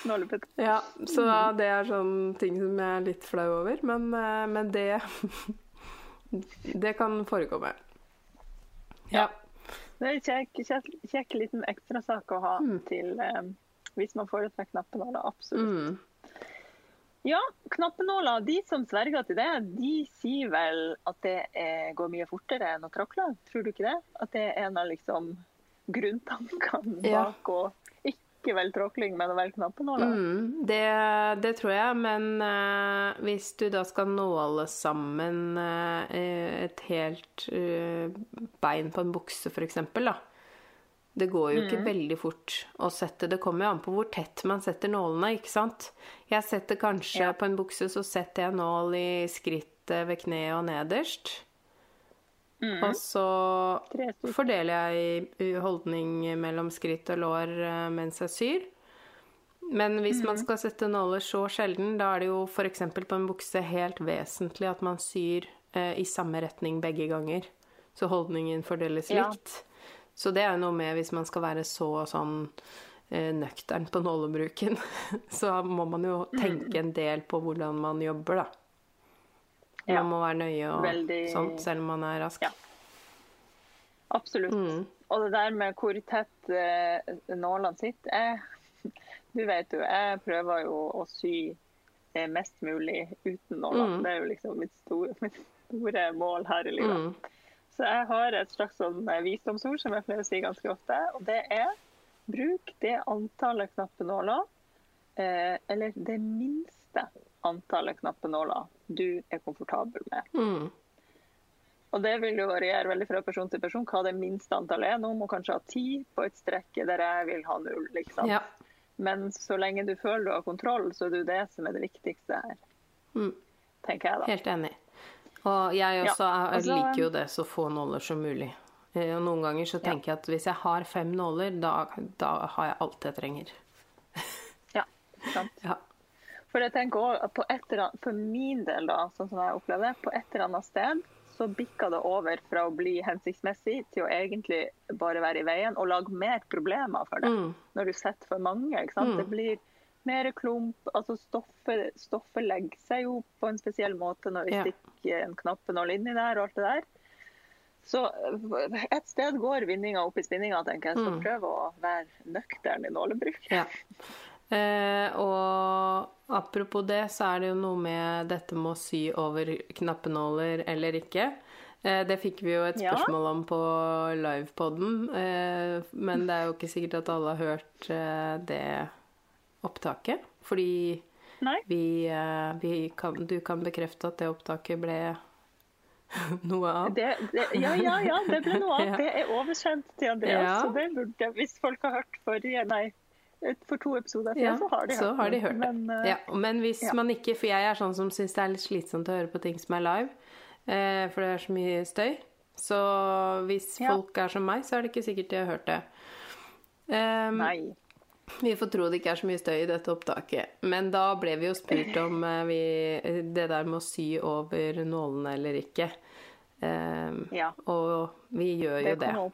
Speaker 2: nåleputten.
Speaker 1: Ja, så det er sånn ting som jeg er litt flau over, men, eh, men det Det kan forekomme. Ja.
Speaker 2: Det er en kjekk, kjekk, kjekk liten ekstrasak å ha
Speaker 1: Mm.
Speaker 2: til eh, hvis man foretrekker knappenåler. Absolutt.
Speaker 1: Mm.
Speaker 2: Ja, knappenåler, de som sverger til det, de sier vel at det er, går mye fortere enn å tråkle. Tror du ikke det? At det er en av liksom grunntankene
Speaker 1: Ja.
Speaker 2: bak å ikke velge tråkling, med velge knappenåler?
Speaker 1: Mm, det, det tror jeg, men uh, hvis du da skal nåle sammen uh, et helt uh, bein på en bukse, f.eks., da. Det går jo ikke veldig fort å sette Det kommer jo an på hvor tett man setter nålene, ikke sant? Jeg setter kanskje
Speaker 2: Ja.
Speaker 1: på en bukse så setter jeg nål i skrittet ved kneet og nederst. Og så fordeler jeg holdning mellom skritt og lår eh, mens jeg syr. Men hvis man skal sette nåler så sjelden, da er det jo f.eks. på en bukse helt vesentlig at man syr eh, i samme retning begge ganger. Så holdningen fordeles
Speaker 2: Ja.
Speaker 1: likt. Så det er jo noe med hvis man skal være så sånn eh, nøktern på nålebruken, så må man jo tenke en del på hvordan man jobber, da.
Speaker 2: Ja.
Speaker 1: Man må være nøye og
Speaker 2: Veldig-
Speaker 1: sånt, selv om man er rask.
Speaker 2: Ja. Absolutt.
Speaker 1: Mm.
Speaker 2: Og det der med hvor tett eh, nålene sitter jeg, Du vet jo, jeg prøver jo å sy eh, mest mulig uten nåler.
Speaker 1: Mm.
Speaker 2: Det er jo liksom mitt store, mitt store mål her i livet.
Speaker 1: Mm.
Speaker 2: Så jeg har et slags sånn eh, visdomsord som jeg pleier å si ganske ofte, og det er bruk det antallet knappenåler, eh, eller det minste antallet knappenåler du er komfortabel med.
Speaker 1: Mm.
Speaker 2: Og det vil jo variere veldig fra person til person hva det minste antallet er. Noen må kanskje ha ti på et strekke der jeg vil ha null. liksom.
Speaker 1: Ja.
Speaker 2: Men så lenge du føler du har kontroll, så er det jo det som er det viktigste her.
Speaker 1: Mm.
Speaker 2: Tenker jeg da.
Speaker 1: Helt enig. Og jeg også
Speaker 2: Ja,
Speaker 1: jeg
Speaker 2: altså-
Speaker 1: liker jo det så få nåler som mulig. Eh, Og noen ganger så tenker jeg at hvis jeg har fem nåler, da, da har jeg alt jeg trenger.
Speaker 2: Ja, sant?
Speaker 1: Ja.
Speaker 2: For jeg tenker også at på et eller annet, for min del, da, sånn som jeg opplever det, på et eller annet sted så bikka det over fra å bli hensiktsmessig til å egentlig bare være i veien og lage mer problemer for det.
Speaker 1: Mm.
Speaker 2: Når du setter for mange. ikke?
Speaker 1: Mm.
Speaker 2: Det blir mer klump. altså Stoffet, stoffet legger seg jo på en spesiell måte når vi
Speaker 1: Ja.
Speaker 2: stikker en knappenål inni der og alt det der. Så eh, et sted går vinninga opp i spinninga, tenker jeg. Så
Speaker 1: Mm.
Speaker 2: prøv å være nøktern i nålebruk.
Speaker 1: ja. Eh, og apropos det, så er det jo noe med dette med å sy over knappenåler eller ikke. Eh, det fikk vi jo et
Speaker 2: Ja.
Speaker 1: spørsmål om på livepoden, eh, men det er jo ikke sikkert at alle har hørt eh, det opptaket. Fordi vi, vi kan, du kan bekrefte at det opptaket ble noe av.
Speaker 2: Det, det, ja, ja, ja, det ble noe
Speaker 1: Ja.
Speaker 2: av. Det er oversendt til Andreas.
Speaker 1: Ja.
Speaker 2: Så det burde, hvis folk har hørt forrige, nei, for to episoder siden,
Speaker 1: Ja,
Speaker 2: så har de hørt
Speaker 1: har de
Speaker 2: det.
Speaker 1: hørt det.
Speaker 2: Men, uh,
Speaker 1: Ja, men hvis
Speaker 2: ja.
Speaker 1: man ikke For jeg er sånn som syns det er litt slitsomt å høre på ting som er live, uh, for det er så mye støy. Så hvis
Speaker 2: Ja.
Speaker 1: folk er som meg, så er det ikke sikkert de har hørt det. Um,
Speaker 2: Nei.
Speaker 1: vi får tro det ikke er så mye støy i dette opptaket. Men da ble vi jo spurt om uh, vi, det der med å sy over nålene eller ikke. Um,
Speaker 2: Ja.
Speaker 1: Og vi gjør jo
Speaker 2: Det
Speaker 1: det.
Speaker 2: kom opp.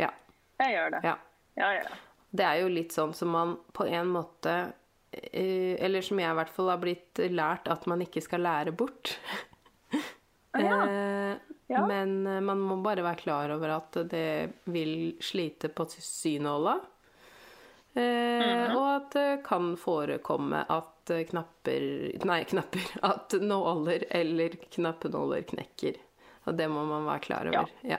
Speaker 1: Ja.
Speaker 2: Jeg gjør det.
Speaker 1: ja.
Speaker 2: Ja, ja.
Speaker 1: Det er jo litt sånn som man på en måte eh, Eller som jeg i hvert fall har blitt lært at man ikke skal lære bort.
Speaker 2: ja.
Speaker 1: Eh,
Speaker 2: Ja.
Speaker 1: Men eh, man må bare være klar over at det vil slite på synåla.
Speaker 2: Mhm.
Speaker 1: Og at det kan forekomme at knapper Nei, knapper. At nåler eller knappenåler knekker. Og det må man være klar over. Ja.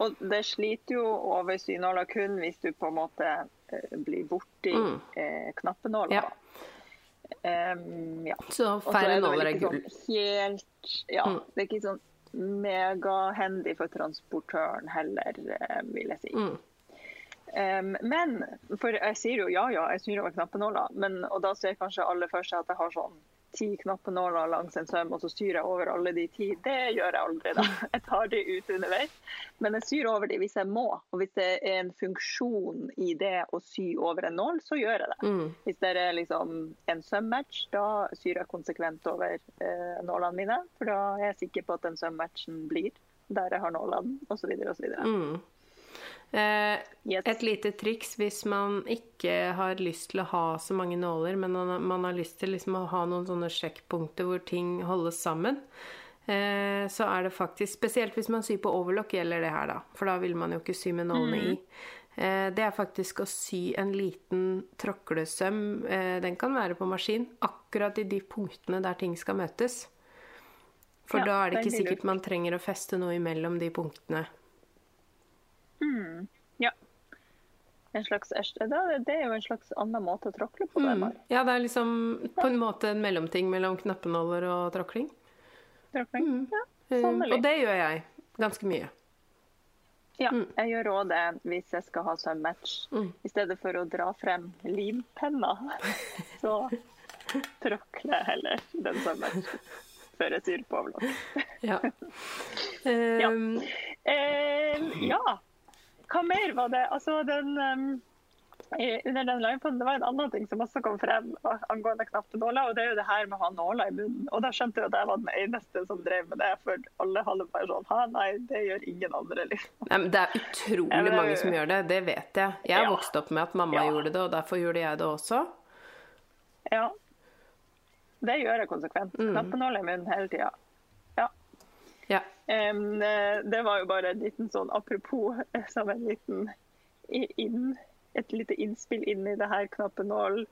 Speaker 2: Og det sliter jo over synåla kun hvis du på en måte eh, blir borti
Speaker 1: Mm.
Speaker 2: eh, knappenåla.
Speaker 1: Ja.
Speaker 2: Um, ja.
Speaker 1: Så færre nåler er gull.
Speaker 2: Sånn helt Ja,
Speaker 1: Mm.
Speaker 2: det er ikke sånn megahandy for transportøren heller, eh, vil jeg si.
Speaker 1: Mm.
Speaker 2: Um, men For jeg sier jo ja, ja, jeg snur over knappenåla, men, og da ser kanskje alle for seg at jeg har sånn ti knappenåler langs en søm, og så syr jeg over alle de ti. Det gjør jeg aldri, da. Jeg tar de ut underveis. Men jeg syr over de hvis jeg må. Og hvis det er en funksjon i det å sy over en nål, så gjør jeg det.
Speaker 1: Mm.
Speaker 2: Hvis det er liksom en sømmatch, da syr jeg konsekvent over eh, nålene mine. For da er jeg sikker på at den sømmatchen blir der jeg har nålene, osv. osv.
Speaker 1: Mm. Eh. Et lite triks hvis man ikke har lyst til å ha så mange nåler, men man, man har lyst til liksom å ha noen sånne sjekkpunkter hvor ting holdes sammen, eh, så er det faktisk Spesielt hvis man syr på overlock, gjelder det her, da. For da vil man jo ikke sy med nålene i. Eh, det er faktisk å sy en liten tråklesøm. Den kan være på maskin, akkurat i de punktene der ting skal møtes. For da er det ikke sikkert man trenger å feste noe imellom de punktene.
Speaker 2: Ja. En slags, det er jo en slags annen måte å tråkle på.
Speaker 1: Mm.
Speaker 2: Mari.
Speaker 1: Ja, det er liksom på en måte en mellomting mellom knappenåler og tråkling.
Speaker 2: Tråkling. Ja,
Speaker 1: Eh,
Speaker 2: sannelig.
Speaker 1: Og det gjør jeg ganske mye.
Speaker 2: Ja, jeg gjør òg det hvis jeg skal ha sømmatch.
Speaker 1: Mm.
Speaker 2: I stedet for å dra frem limpenna, så tråkler jeg heller den sømmatchen før jeg syr på overlock.
Speaker 1: Ja. Um,
Speaker 2: Eh, ja. Hva mer var det? Altså, den um, i- Under den livepoden det var en annen ting som også kom frem angående knappenåler, og det er jo det her med å ha nåler i munnen. Og da skjønte jeg at jeg var den eneste som drev med det, for alle holder bare sånn Ha, nei, det gjør ingen andre, liksom.
Speaker 1: nei, men det er utrolig
Speaker 2: Ja,
Speaker 1: mange som gjør det, det vet jeg. Jeg
Speaker 2: Ja.
Speaker 1: vokst opp med at mamma
Speaker 2: Ja.
Speaker 1: gjorde det, og derfor gjorde jeg det også.
Speaker 2: Ja. Det gjør jeg konsekvent.
Speaker 1: Mm.
Speaker 2: Knappenåler i munnen hele tida. Eh, det var jo bare en liten sånn apropos eh, som en liten inn, et lite innspill inn i det her knappenål.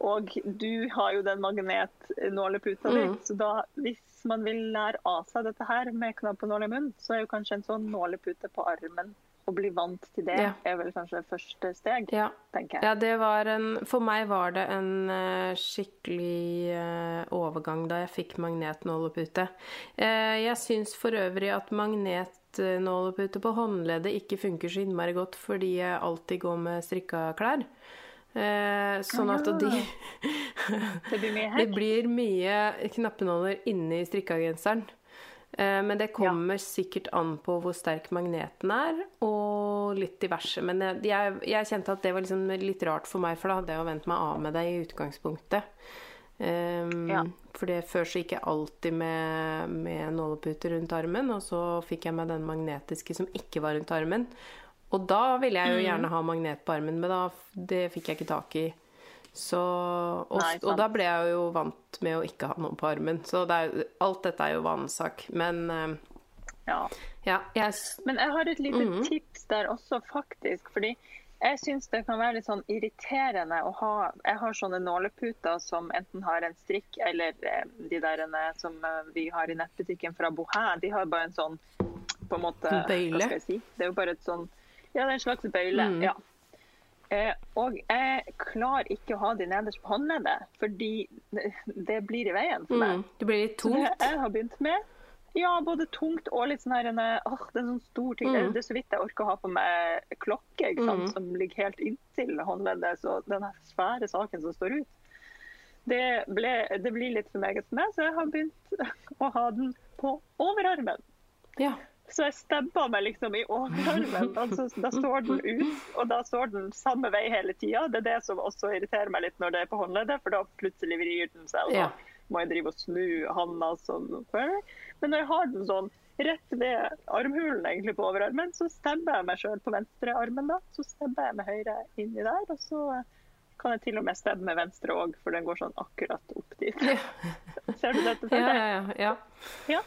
Speaker 2: Og du har jo den magnetnåleputa di,
Speaker 1: Mm.
Speaker 2: så da hvis man vil lære av seg dette her med knappenål i munnen, så er jo kanskje en sånn nålepute på armen å bli vant til det,
Speaker 1: Ja.
Speaker 2: er vel kanskje første steg,
Speaker 1: Ja.
Speaker 2: tenker jeg.
Speaker 1: ja, det var en For meg var det en uh, skikkelig uh, overgang da jeg fikk magnetnålepute. Uh, jeg syns for øvrig at magnetnålepute på håndleddet ikke funker så innmari godt fordi jeg alltid går med strikka klær. Eh, sånn at de
Speaker 2: Det blir mye
Speaker 1: Det
Speaker 2: hekk.
Speaker 1: blir mye knappenåler inni strikkagenseren. Eh, Men det kommer sikkert an på hvor sterk magneten er, og litt diverse. Men jeg, jeg, kjente at det var liksom litt rart for meg, for da hadde jeg jo vent meg av med det i utgangspunktet. Um,
Speaker 2: Ja.
Speaker 1: For det før så gikk jeg alltid med, med nåleputer rundt armen, og så fikk jeg meg den magnetiske som ikke var rundt armen. Og da ville jeg
Speaker 2: Mm.
Speaker 1: jo gjerne ha magnet på armen, men da, det fikk jeg ikke tak i. Så, og,
Speaker 2: Nei,
Speaker 1: og da ble jeg jo vant med å ikke ha noe på armen. Så det er, alt dette er jo vanesak. Men eh,
Speaker 2: Ja.
Speaker 1: ja, jeg
Speaker 2: Men jeg har et lite
Speaker 1: Mhm.
Speaker 2: tips der også, faktisk. Fordi jeg syns det kan være litt sånn irriterende å ha Jeg har sånne nåleputer som enten har en strikk eller eh, de der som eh, vi har i nettbutikken fra Bohæ. De har bare en sånn på en måte
Speaker 1: Bøyle?
Speaker 2: Hva skal jeg si? Det er jo bare et sånn Ja, det er en slags bøyle.
Speaker 1: Mm.
Speaker 2: ja. Eh, og jeg klarer ikke å ha de nederst på håndleddet, fordi det, det blir i veien for meg.
Speaker 1: Mm. Det blir litt
Speaker 2: tungt? det jeg har begynt med, ja, både tungt og litt sånn her en, åh, det er en sånn stor ting.
Speaker 1: Mm.
Speaker 2: Det er så vidt jeg orker å ha på meg klokke,
Speaker 1: Mm.
Speaker 2: som ligger helt inntil håndleddet. Så den her svære saken som står ut, det, ble, det blir litt for meget for meg, så jeg har begynt å ha den på overarmen.
Speaker 1: Ja.
Speaker 2: Så jeg stabba meg liksom i overarmen. Altså, da står den ut, og da står den samme vei hele tida. Det er det som også irriterer meg litt når det er på håndleddet, for da plutselig vrir den seg. og da må jeg drive og snu handa sånn. Men når jeg har den sånn rett ved armhulen egentlig på overarmen, så stabber jeg meg sjøl på venstre armen. da. Så stabber jeg med høyre inni der, og så kan jeg til og med stabbe med venstre òg, for den går sånn akkurat opp dit. Ser du dette for
Speaker 1: Ja,
Speaker 2: deg?
Speaker 1: ja, ja. ja.
Speaker 2: Ja.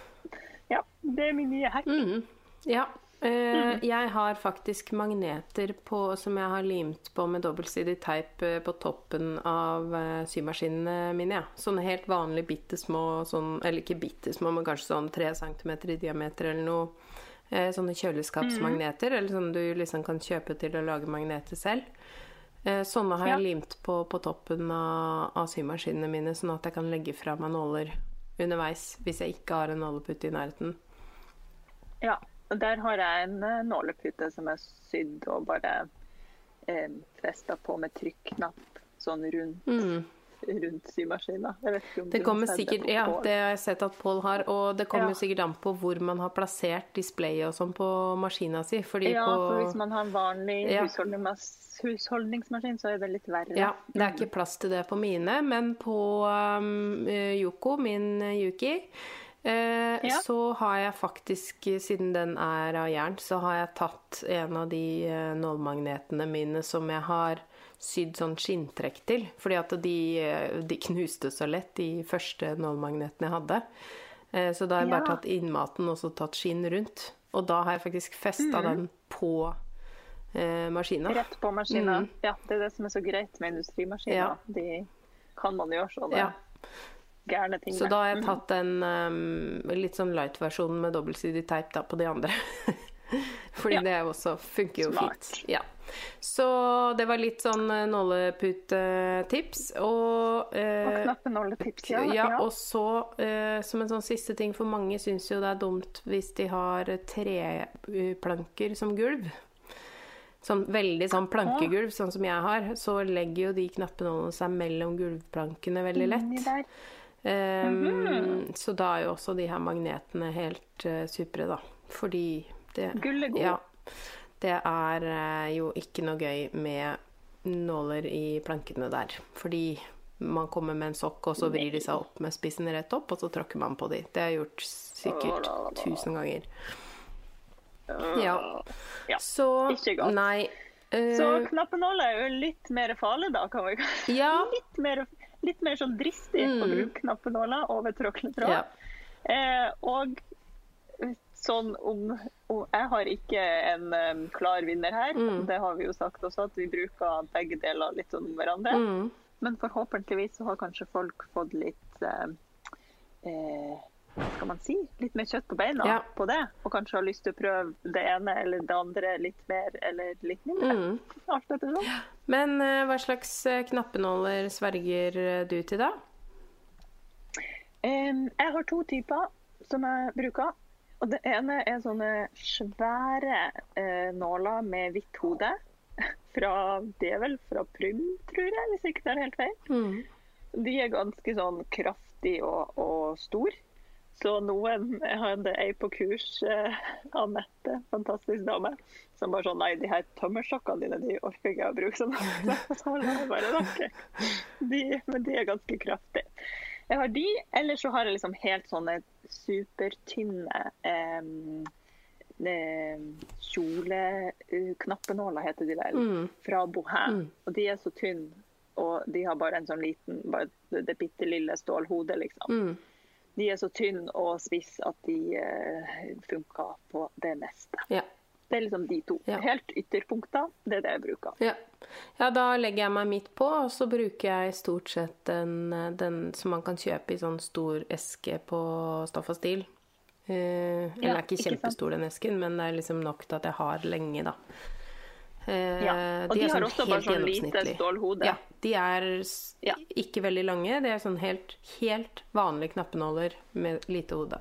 Speaker 2: Ja. Det er min nye hack.
Speaker 1: Mm. ja. Eh, jeg har faktisk magneter på, som jeg har limt på med dobbeltsidig teip eh, på toppen av uh, symaskinene mine. Ja. Sånne helt vanlige bitte små, sånn, eller ikke bitte små, men kanskje sånn tre centimeter i diameter eller noe. Uh, sånne kjøleskapsmagneter, eller sånne du liksom kan kjøpe til å lage magneter selv. Sånne har
Speaker 2: Ja.
Speaker 1: jeg limt på på toppen av, av symaskinene mine, sånn at jeg kan legge fra meg nåler underveis hvis jeg ikke har en nålepute i nærheten.
Speaker 2: Ja, og der har jeg en eh, nålepute som er sydd og bare eh, festa på med trykknapp sånn rundt,
Speaker 1: Mm.
Speaker 2: rundt symaskina.
Speaker 1: Det kommer sikkert, ja, det har jeg sett at Pål har, og det kommer
Speaker 2: Ja.
Speaker 1: sikkert an på hvor man har plassert displayet og sånn på maskina si, fordi
Speaker 2: Ja,
Speaker 1: på
Speaker 2: for hvis man har en vanlig
Speaker 1: Ja.
Speaker 2: husholdningsmaskin, så er det litt verre.
Speaker 1: Ja, det er ikke plass til det på mine, men på um, eh, Yoko, min eh, Yuki, eh,
Speaker 2: Ja.
Speaker 1: så har jeg faktisk, siden den er av jern, så har jeg tatt en av de eh, nålmagnetene mine som jeg har sydd sånn skinntrekk til, fordi at de, eh, de knuste så lett, de første nålmagnetene jeg hadde. Eh, Så da har jeg bare tatt innmaten og så tatt skinn rundt. Og da har jeg faktisk festa den på eh, maskina.
Speaker 2: Rett på maskina.
Speaker 1: Mm.
Speaker 2: Ja, det er det som er så greit med industrimaskiner.
Speaker 1: Ja.
Speaker 2: De kan man gjøre sånne
Speaker 1: Ja.
Speaker 2: gærne ting
Speaker 1: Så da har jeg tatt en um, litt sånn light-versjon med dobbeltsidig teip da, på de andre. Fordi
Speaker 2: Ja.
Speaker 1: det også funker jo
Speaker 2: Smart.
Speaker 1: fint. Ja. Så det var litt sånn eh, nåleputetips. Og, eh,
Speaker 2: knappenåletips, ja.
Speaker 1: ja,
Speaker 2: ja.
Speaker 1: og så eh, som en sånn siste ting, for mange syns jo det er dumt hvis de har treplanker som gulv. Sånn veldig sånn plankegulv, sånn som jeg har. Så legger jo de knappenålene seg mellom gulvplankene veldig
Speaker 2: lett.
Speaker 1: lett.
Speaker 2: mm
Speaker 1: -hmm. Så da er jo også de her magnetene helt uh, supre, da. Fordi det
Speaker 2: Gull er god.
Speaker 1: Ja. Det er eh, jo ikke noe gøy med nåler i plankene der. Fordi man kommer med en sokk, og så vrir de seg opp med spissen rett opp, og så tråkker man på de. Det har jeg gjort sikkert tusen ganger. Ja.
Speaker 2: Ja,
Speaker 1: Så
Speaker 2: ikke godt.
Speaker 1: Nei. eh,
Speaker 2: Så knappenåler er jo litt mer farlig, da, kan vi kalle
Speaker 1: ja.
Speaker 2: Litt mer, litt mer sånn dristig å
Speaker 1: Mm.
Speaker 2: bruke knappenåler over tråkletråd.
Speaker 1: ja.
Speaker 2: Eh, og sånn om, om Jeg har ikke en um, klar vinner her.
Speaker 1: Mm.
Speaker 2: Det har vi jo sagt også, at vi bruker begge deler litt sånn om hverandre.
Speaker 1: Mm.
Speaker 2: Men forhåpentligvis så har kanskje folk fått litt eh, eh, Hva skal man si? Litt mer kjøtt på beina
Speaker 1: Ja.
Speaker 2: på det. Og kanskje har lyst til å prøve det ene eller det andre litt mer eller litt mindre.
Speaker 1: Mm.
Speaker 2: Alt etter sånn.
Speaker 1: Men uh, hva slags eh, knappenåler sverger eh, du til, da?
Speaker 2: Um, jeg har to typer som jeg bruker. Og det ene er sånne svære eh, nåler med hvitt hode. Fra, det er vel fra Prym, tror jeg, hvis ikke det er helt feil.
Speaker 1: Mm.
Speaker 2: De er ganske sånn kraftig og, og stor. Så noen Jeg hadde ei på kurs, eh, Anette, fantastisk dame, som bare sånn Nei, de her tømmerstokkene dine, de orker ikke jeg å bruke sånn. Så jeg bare, okay. De, men de er ganske kraftige. Jeg har de, eller så har jeg liksom helt sånne supertynne eh, kjoleknappenåler, heter de vel,
Speaker 1: Mm.
Speaker 2: fra Bohem.
Speaker 1: Mm.
Speaker 2: Og de er så tynne, og de har bare en sånn liten, bare det bitte lille stålhodet, liksom.
Speaker 1: Mm.
Speaker 2: De er så tynne og spisse at de eh, funker på det meste.
Speaker 1: Ja.
Speaker 2: Det er liksom de to.
Speaker 1: Ja.
Speaker 2: Helt ytterpunkter, det er det jeg bruker.
Speaker 1: Ja. ja, da legger jeg meg midt på, og så bruker jeg stort sett den, den som man kan kjøpe i sånn stor eske på Stoff og Stil. Eh, den
Speaker 2: Ja,
Speaker 1: er ikke kjempestor, den esken, men det er liksom nok til at jeg har lenge, da. Eh,
Speaker 2: Ja, og de
Speaker 1: er
Speaker 2: har
Speaker 1: sånn
Speaker 2: også bare sånn lite stålhode.
Speaker 1: Ja, de er
Speaker 2: Ja.
Speaker 1: ikke veldig lange. De er sånn helt, helt vanlige knappenåler med lite hode.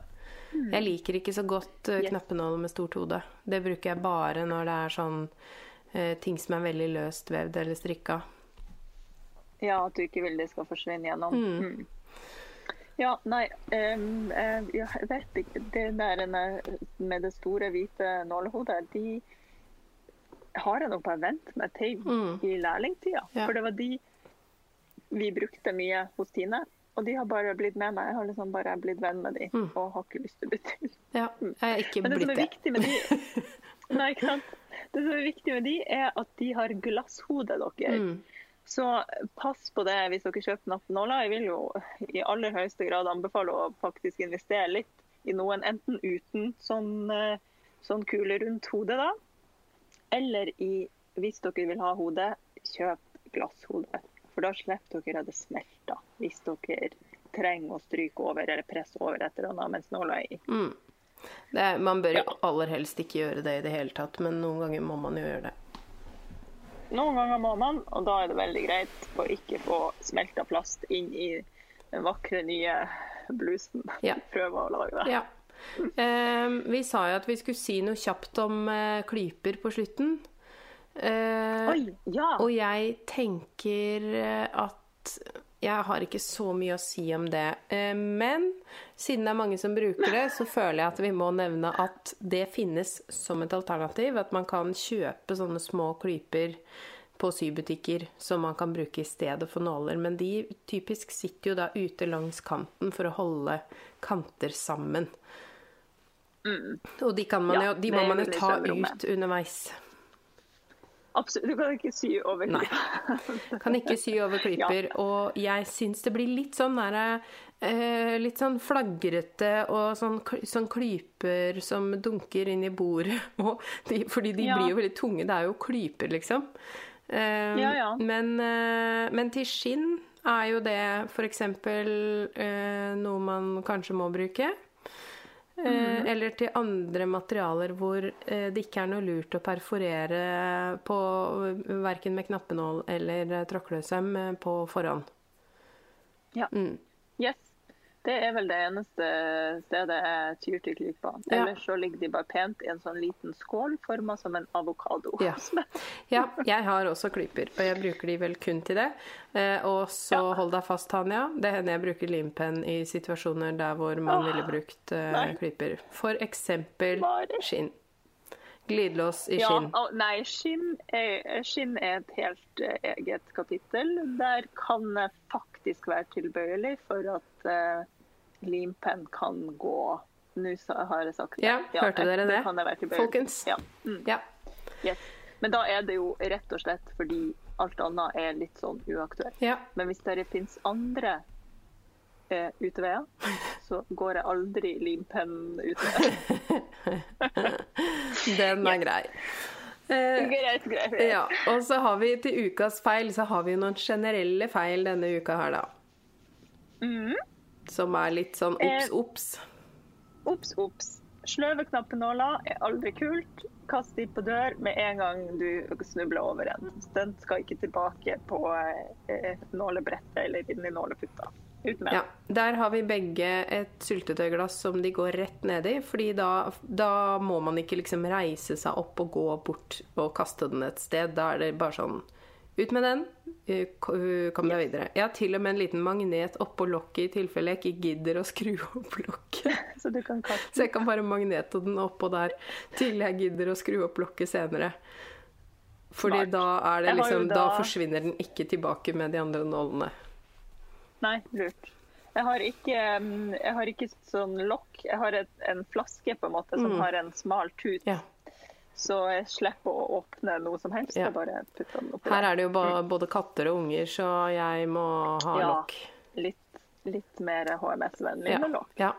Speaker 1: Jeg liker ikke så godt uh,
Speaker 2: Hmm.
Speaker 1: Knappenåler med stort hode. Det bruker jeg bare når det er sånn uh, ting som er veldig løst vevd eller strikka.
Speaker 2: Ja, at du ikke vil det skal forsvinne gjennom. Mm. Ja, nei um, uh, Jeg vet ikke. Det der med det store, hvite nålehodet, de har jeg nok bare vent meg til
Speaker 1: Mm.
Speaker 2: i lærlingtida.
Speaker 1: Ja.
Speaker 2: For det var de vi brukte mye hos Tine. Og de har bare blitt med meg. Jeg har liksom bare blitt venn med de,
Speaker 1: Mm.
Speaker 2: og har ikke lyst til å bytte ut.
Speaker 1: Ja, jeg er ikke
Speaker 2: Men det som
Speaker 1: blitt
Speaker 2: er
Speaker 1: det.
Speaker 2: viktig med de Nei, ikke sant. Det som er viktig med de, er at de har glasshode, dere.
Speaker 1: Mm.
Speaker 2: Så pass på det hvis dere kjøper nappenåler. Jeg vil jo i aller høyeste grad anbefale å faktisk investere litt i noen, enten uten sånn, eh, sånn kule rundt hodet, da. Eller i, hvis dere vil ha hode, kjøp glasshode. For da slipper dere at det smelter. Hvis dere trenger å stryke over eller presse over et eller annet mens nåla er i.
Speaker 1: Mm. Det er, man bør jo
Speaker 2: Ja.
Speaker 1: aller helst ikke gjøre det i det hele tatt, men noen ganger må man jo gjøre det.
Speaker 2: Noen ganger må man, og da er det veldig greit å ikke få smelta plast inn i den vakre, nye blusen.
Speaker 1: Ja.
Speaker 2: Prøve å lage det.
Speaker 1: Ja. Eh, vi sa jo at vi skulle si noe kjapt om eh, klyper på slutten. Eh,
Speaker 2: Oi, ja!
Speaker 1: Og jeg tenker eh, at jeg har ikke så mye å si om det. Eh, Men siden det er mange som bruker det, så føler jeg at vi må nevne at det finnes som et alternativ. At man kan kjøpe sånne små klyper på sybutikker som man kan bruke i stedet for nåler. Men de typisk sitter jo da ute langs kanten for å holde kanter sammen. Og de, kan man
Speaker 2: Ja,
Speaker 1: jo, de må man jo ta ut underveis.
Speaker 2: Absolutt. Du kan ikke sy over
Speaker 1: Nei.
Speaker 2: klypa.
Speaker 1: Kan ikke sy over klyper. Og jeg syns det blir litt sånn der, eh, Litt sånn flagrete og sånn, sånn klyper som dunker inn i bordet. De, fordi de
Speaker 2: Ja.
Speaker 1: blir jo veldig tunge. Det er jo klyper, liksom. Eh,
Speaker 2: Ja, ja.
Speaker 1: Men, eh, men til skinn er jo det f.eks. Eh, noe man kanskje må bruke. Eh,
Speaker 2: Mhm.
Speaker 1: Eller til andre materialer hvor eh, det ikke er noe lurt å perforere på verken med knappenål eller eh, tråkkeløssøm eh, på forhånd.
Speaker 2: Ja.
Speaker 1: Mm.
Speaker 2: Yes. Det er vel det eneste stedet jeg tyr til klypa.
Speaker 1: Ja.
Speaker 2: Ellers så ligger de bare pent i en sånn liten skål forma som en avokado.
Speaker 1: Ja. Ja, jeg har også klyper, og jeg bruker de vel kun til det. Eh, og så
Speaker 2: Ja.
Speaker 1: hold deg fast, Tanja. Det hender jeg bruker limpenn i situasjoner der hvor man
Speaker 2: Åh,
Speaker 1: ville brukt eh, klyper. For eksempel skinn. Glidelås i
Speaker 2: Ja,
Speaker 1: skinn.
Speaker 2: å, nei, skinn er, skinn er et helt eh, eget kapittel. Der kan jeg faktisk være tilbøyelig for at uh, limpenn kan gå Nå har jeg sagt ja.
Speaker 1: Ja, hørte dere det?
Speaker 2: være.
Speaker 1: Folkens.
Speaker 2: Ja. Mm,
Speaker 1: Ja.
Speaker 2: yes. Men da er det jo rett og slett fordi alt annet er litt sånn uaktuelt.
Speaker 1: ja.
Speaker 2: Men hvis det finnes andre eh, uteveier, så går jeg aldri limpenn-utveier.
Speaker 1: Den er grei. Eh,
Speaker 2: greit, greit.
Speaker 1: Ja, og så har vi til ukas feil, så har vi noen generelle feil denne uka her, da.
Speaker 2: Mm.
Speaker 1: Som er litt sånn obs,
Speaker 2: Eh,
Speaker 1: obs.
Speaker 2: Obs, obs. Sløve knappenåler er aldri kult. Kast de på dør med en gang du snubler over en. Den skal ikke tilbake på eh, nålebrettet eller inn i nåleputa. Ut med
Speaker 1: Ja, der har vi begge et syltetøyglass som de går rett ned i, fordi da, da må man ikke liksom reise seg opp og gå bort og kaste den et sted. Da er det bare sånn ut med den, eh, kom deg videre. Jeg har til og med en liten magnet oppå lokket i tilfelle jeg ikke gidder å skru opp lokket.
Speaker 2: Så du kan kaste
Speaker 1: Så jeg kan bare magnete den oppå der til jeg gidder å skru opp lokket senere. Fordi
Speaker 2: Smart.
Speaker 1: da er det liksom Da
Speaker 2: da-
Speaker 1: forsvinner den ikke tilbake med de andre nålene.
Speaker 2: Nei, lurt. Jeg har ikke, mm, jeg har ikke sånn lokk. Jeg har et, en flaske på en måte som
Speaker 1: Mm.
Speaker 2: har en smal tut.
Speaker 1: Ja.
Speaker 2: Så jeg slipper å åpne noe som helst.
Speaker 1: Ja.
Speaker 2: Jeg bare putter den oppi
Speaker 1: Her er det jo ba- både katter og unger, så jeg må ha
Speaker 2: Mm. Ja.
Speaker 1: lokk.
Speaker 2: Litt, litt mer HMS-vennlig
Speaker 1: Ja.
Speaker 2: med lokk.
Speaker 1: Ja.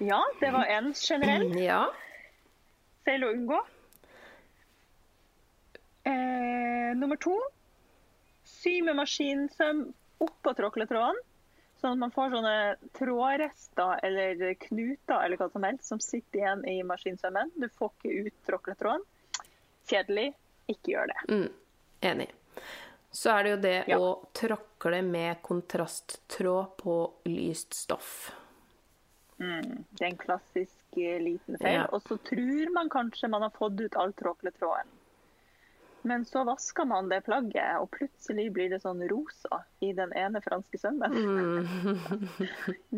Speaker 2: Ja, det var en generell.
Speaker 1: ja.
Speaker 2: feil å unngå. Eh, nummer to sy med maskinsøm oppå tråkletråden. Sånn at man får sånne trådrester eller knuter eller hva som helst som sitter igjen i maskinsømmen. Du får ikke ut tråkletråden. Kjedelig. Ikke gjør det.
Speaker 1: Mm, enig. Så er det jo det
Speaker 2: Ja.
Speaker 1: å tråkle med kontrasttråd på lyst stoff.
Speaker 2: Mm, det er en klassisk eh, liten feil.
Speaker 1: Ja.
Speaker 2: Og så tror man kanskje man har fått ut all tråkletråden. Men så vasker man det plagget, og plutselig blir det sånn rosa i den ene franske sømmen.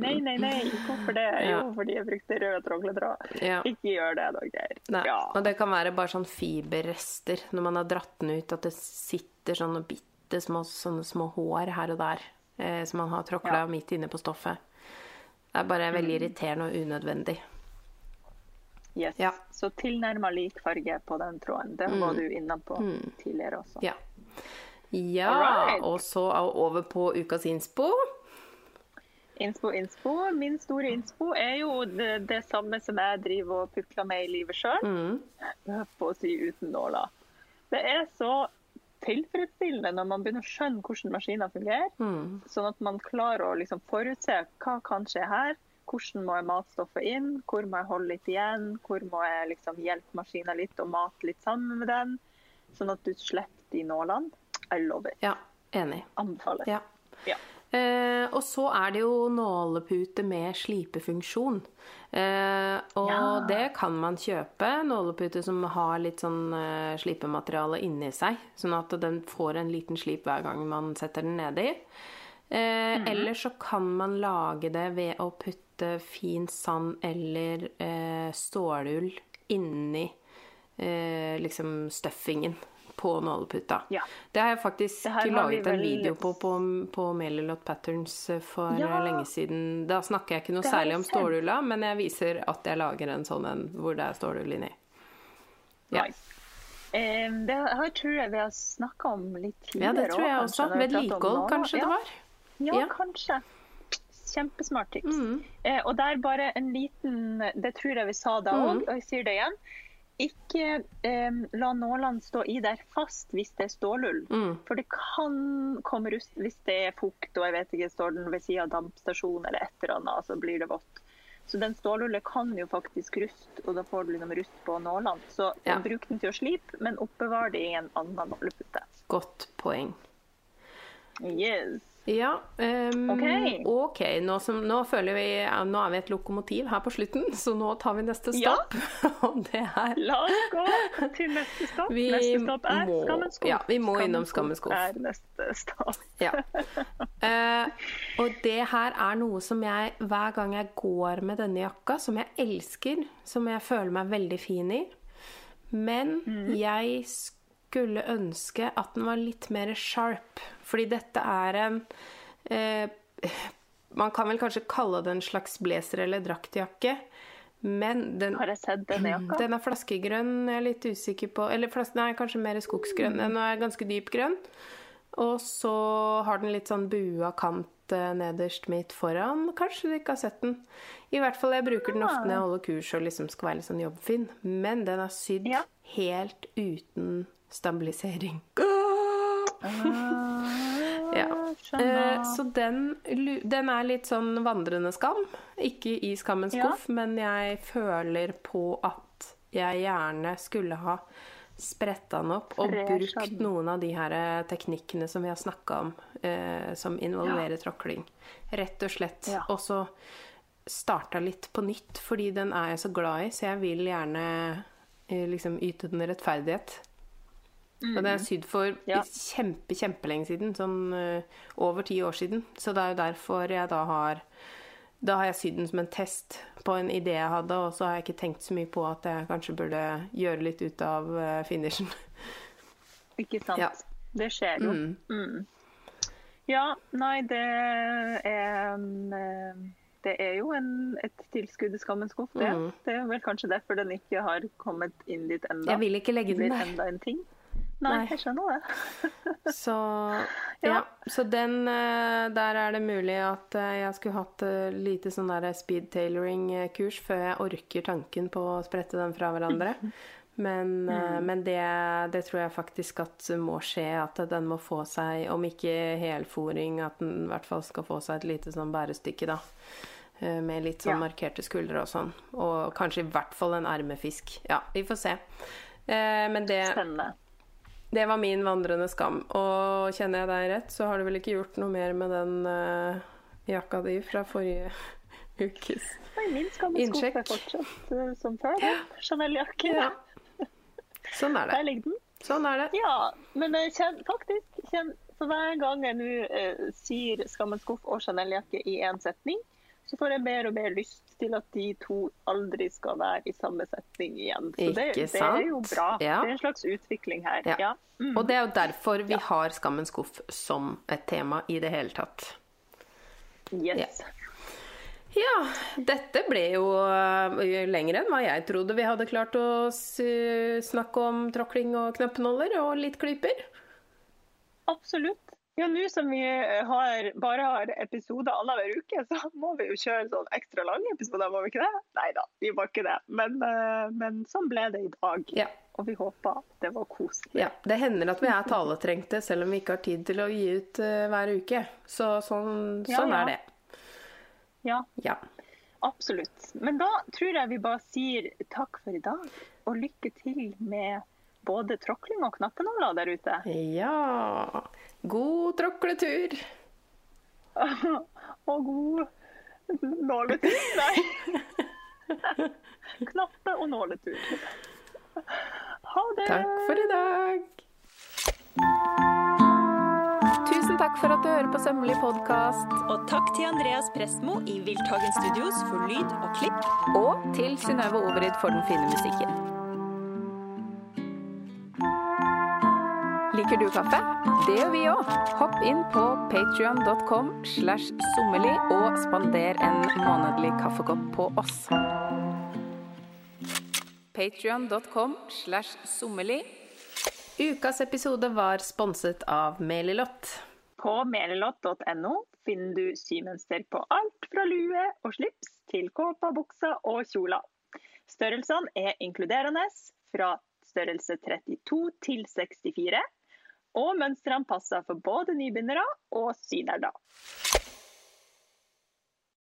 Speaker 2: nei, nei, nei. Hvorfor det?
Speaker 1: Mm. Ja.
Speaker 2: Jo, fordi jeg brukte rød tråkletråd.
Speaker 1: Ja.
Speaker 2: Ikke gjør det, da,
Speaker 1: Geir.
Speaker 2: Ja.
Speaker 1: Og det kan være bare sånn fiberrester når man har dratt den ut, at det sitter sånne bitte små, sånne små hår her og der eh, som man har tråkla.
Speaker 2: Mm.
Speaker 1: midt inne på stoffet. Det er bare veldig irriterende og unødvendig.
Speaker 2: Yes.
Speaker 1: Ja.
Speaker 2: Så tilnærma lik farge på den tråden. Det var du inne på tidligere også.
Speaker 1: Ja. Ja,
Speaker 2: right.
Speaker 1: og så over på ukas innspo.
Speaker 2: Innspo, innspo. Min store innspo er jo det, det samme som jeg driver og pukler med i livet sjøl.
Speaker 1: Mm.
Speaker 2: På å si uten nåler. Det er så tilfredsstillende når man begynner å skjønne hvordan maskiner fungerer.
Speaker 1: Mm.
Speaker 2: Sånn at man klarer å liksom forutse hva kan skje her. Hvordan må jeg matstoffet inn? Hvor må jeg holde litt igjen? Hvor må jeg liksom hjelpe maskinen litt og mate litt sammen med den? Sånn at du slipper de nålene. I love it.
Speaker 1: Ja, enig.
Speaker 2: Anbefaler.
Speaker 1: Ja.
Speaker 2: Ja.
Speaker 1: Eh, og så er det jo nålepute med slipefunksjon. Eh, og
Speaker 2: Ja.
Speaker 1: det kan man kjøpe. Nålepute som har litt sånn eh, slipemateriale inni seg. Sånn at den får en liten slip hver gang man setter den nedi. Eh,
Speaker 2: Mhm.
Speaker 1: Eller så kan man lage det ved å putte fin sand eller eh, stålull inni eh, liksom stuffingen på nåleputa.
Speaker 2: Ja.
Speaker 1: Det har jeg faktisk
Speaker 2: har
Speaker 1: laget en video på på, på Melilot Patterns eh, for
Speaker 2: Ja.
Speaker 1: eh, lenge siden. Da snakker jeg ikke noe særlig om stålulla, men jeg viser at jeg lager en sånn en hvor det er stålull inni. Ja.
Speaker 2: Nice. Eh, det har, tror jeg vi har snakka om litt
Speaker 1: Ja,
Speaker 2: tidligere.
Speaker 1: det tror jeg
Speaker 2: også,
Speaker 1: Vedlikehold, kanskje
Speaker 2: ja.
Speaker 1: det var?
Speaker 2: Ja,
Speaker 1: Ja.
Speaker 2: kanskje. Kjempesmart tips.
Speaker 1: Mm.
Speaker 2: Eh, og der bare en liten Det tror jeg vi sa da
Speaker 1: Mm.
Speaker 2: og jeg sier det igjen. Ikke eh, la nålene stå i der fast hvis det er stålull.
Speaker 1: Mm.
Speaker 2: For det kan komme rust hvis det er fukt og jeg vet ikke, står den ved siden av dampstasjonen eller et eller annet, så blir det vått. Så den stålullet kan jo faktisk ruste, og da får du liksom rust på nålene. Så
Speaker 1: Ja.
Speaker 2: bruk den til å slipe, men oppbevar det i en annen nålepute.
Speaker 1: Godt poeng.
Speaker 2: Yes.
Speaker 1: Ja, Um,
Speaker 2: Ok.
Speaker 1: ok. Nå, som, nå føler vi Nå er vi et lokomotiv her på slutten, så nå tar vi neste
Speaker 2: Ja.
Speaker 1: stopp. Og det er
Speaker 2: La oss gå til neste stopp.
Speaker 1: Vi
Speaker 2: neste stopp er
Speaker 1: må-
Speaker 2: Skammens skuff.
Speaker 1: ja, vi må innom Skammens skuff.
Speaker 2: er neste stopp.
Speaker 1: Ja. uh, og det her er noe som jeg, hver gang jeg går med denne jakka, som jeg elsker, som jeg føler meg veldig fin i, men
Speaker 2: Mm.
Speaker 1: jeg skulle ønske at den var litt mer sharp. Fordi dette er en eh, Man kan vel kanskje kalle det en slags blazer eller draktjakke, men den
Speaker 2: Har jeg sett denne jakka?
Speaker 1: den er flaskegrønn, jeg er litt usikker på Eller flas- nei, kanskje mer skogsgrønn. Den er ganske dyp grønn. Og så har den litt sånn bua kant eh, nederst midt foran. Kanskje du ikke har sett den. I hvert fall, jeg bruker den ofte når jeg holder kurs og liksom skal være litt sånn jobbfin. Men den er sydd
Speaker 2: Ja.
Speaker 1: helt uten stabilisering. Ja.
Speaker 2: Ah, Skjønner.
Speaker 1: Eh, så den, den er litt sånn vandrende skam. Ikke i skammens
Speaker 2: Ja.
Speaker 1: skuff, men jeg føler på at jeg gjerne skulle ha spretta den opp og brukt noen av de her eh, teknikkene som vi har snakka om, eh, som involverer tråkling. Rett og slett.
Speaker 2: Ja.
Speaker 1: Og så starta litt på nytt, fordi den er jeg så glad i, så jeg vil gjerne eh, liksom yte den rettferdighet. Og det er sydd for
Speaker 2: Mm. Ja.
Speaker 1: kjempe, kjempelenge siden. Sånn uh, over ti år siden. Så det er jo derfor jeg da har Da har jeg sydd den som en test på en idé jeg hadde, og så har jeg ikke tenkt så mye på at jeg kanskje burde gjøre litt ut av uh, finishen.
Speaker 2: Ikke sant.
Speaker 1: Ja.
Speaker 2: Det skjer jo.
Speaker 1: Mm.
Speaker 2: Mm. Ja, nei, det er eh, Det er jo en, et tilskudd i skammens skuff, det.
Speaker 1: Mm.
Speaker 2: Det er vel kanskje derfor den ikke har kommet inn dit enda.
Speaker 1: Jeg vil ikke legge den der.
Speaker 2: Nei,
Speaker 1: Nei.
Speaker 2: jeg skjønner det.
Speaker 1: Så
Speaker 2: Ja.
Speaker 1: ja. Så den eh, Der er det mulig at eh, jeg skulle hatt eh, lite sånn der speed tailoring-kurs før jeg orker tanken på å sprette dem fra hverandre. Men,
Speaker 2: Mm.
Speaker 1: men det, det tror jeg faktisk at må skje. At den må få seg, om ikke helfòring, at den i hvert fall skal få seg et lite sånn bærestykke, da. Med litt sånn
Speaker 2: Ja.
Speaker 1: markerte skuldre og sånn. Og kanskje i hvert fall en ermefisk. Ja, vi får se. Men det
Speaker 2: Spennende.
Speaker 1: Det var min vandrende skam. Og kjenner jeg deg rett, så har du vel ikke gjort noe mer med den uh, jakka di fra forrige ukes
Speaker 2: Nei, min skammeskuff
Speaker 1: Innsjekk.
Speaker 2: er fortsatt eh, som før. Chanel-jakke.
Speaker 1: Ja. Sånn er det.
Speaker 2: Der ligger den.
Speaker 1: Sånn er det.
Speaker 2: Ja, men kjenn, faktisk kjenn, For hver gang jeg nå uh, sier skammens skuff og Chanel-jakke i én setning, så får jeg mer og mer lyst til at de to aldri skal være i samme setning igjen. Så det, det er jo bra.
Speaker 1: Ja.
Speaker 2: Det er en slags utvikling her.
Speaker 1: Ja.
Speaker 2: Ja. Mm.
Speaker 1: Og det er jo derfor vi har Skammens skuff som et tema i det hele tatt.
Speaker 2: Yes.
Speaker 1: Ja, dette ble jo lenger enn hva jeg trodde vi hadde klart å snakke om tråkling og knøppnåler og litt klyper.
Speaker 2: Absolutt. Ja, Nå som vi har, bare har episoder annenhver uke, så må vi jo kjøre sånn ekstra lange episoder, må vi ikke det? Nei da, vi må ikke det. Men, eh, men sånn ble det i dag.
Speaker 1: Ja.
Speaker 2: Og vi håper det var koselig.
Speaker 1: Ja, Det hender at vi er taletrengte selv om vi ikke har tid til å gi ut uh, hver uke. Så sånn,
Speaker 2: Ja,
Speaker 1: sånn
Speaker 2: ja.
Speaker 1: er det.
Speaker 2: Ja,
Speaker 1: Ja.
Speaker 2: absolutt. Men da tror jeg vi bare sier takk for i dag, og lykke til med både tråkling og knappenåler der ute.
Speaker 1: ja. God tråkletur.
Speaker 2: og god nåletur. Nei. Knappe- og nåletur. Ha det.
Speaker 1: Takk for i dag. Tusen takk for at du hører på Sømmelig podkast.
Speaker 3: Og takk til Andreas Prestmo i Wilthagen Studios for lyd og klipp.
Speaker 1: Og til Synnøve Overid for den fine musikken. Liker du kaffe? Det gjør vi òg. Hopp inn på patrion.com slash sommerli og spander en månedlig kaffekopp på oss. Patrion.com slash sommerli. Ukas episode var sponset av Melilott.
Speaker 2: På melilott.no finner du symønster på alt fra lue og slips til kåpa, buksa og kjola. Størrelsene er inkluderende fra størrelse 32 til 64, og mønstrene passer for både nybegynnere og synerder.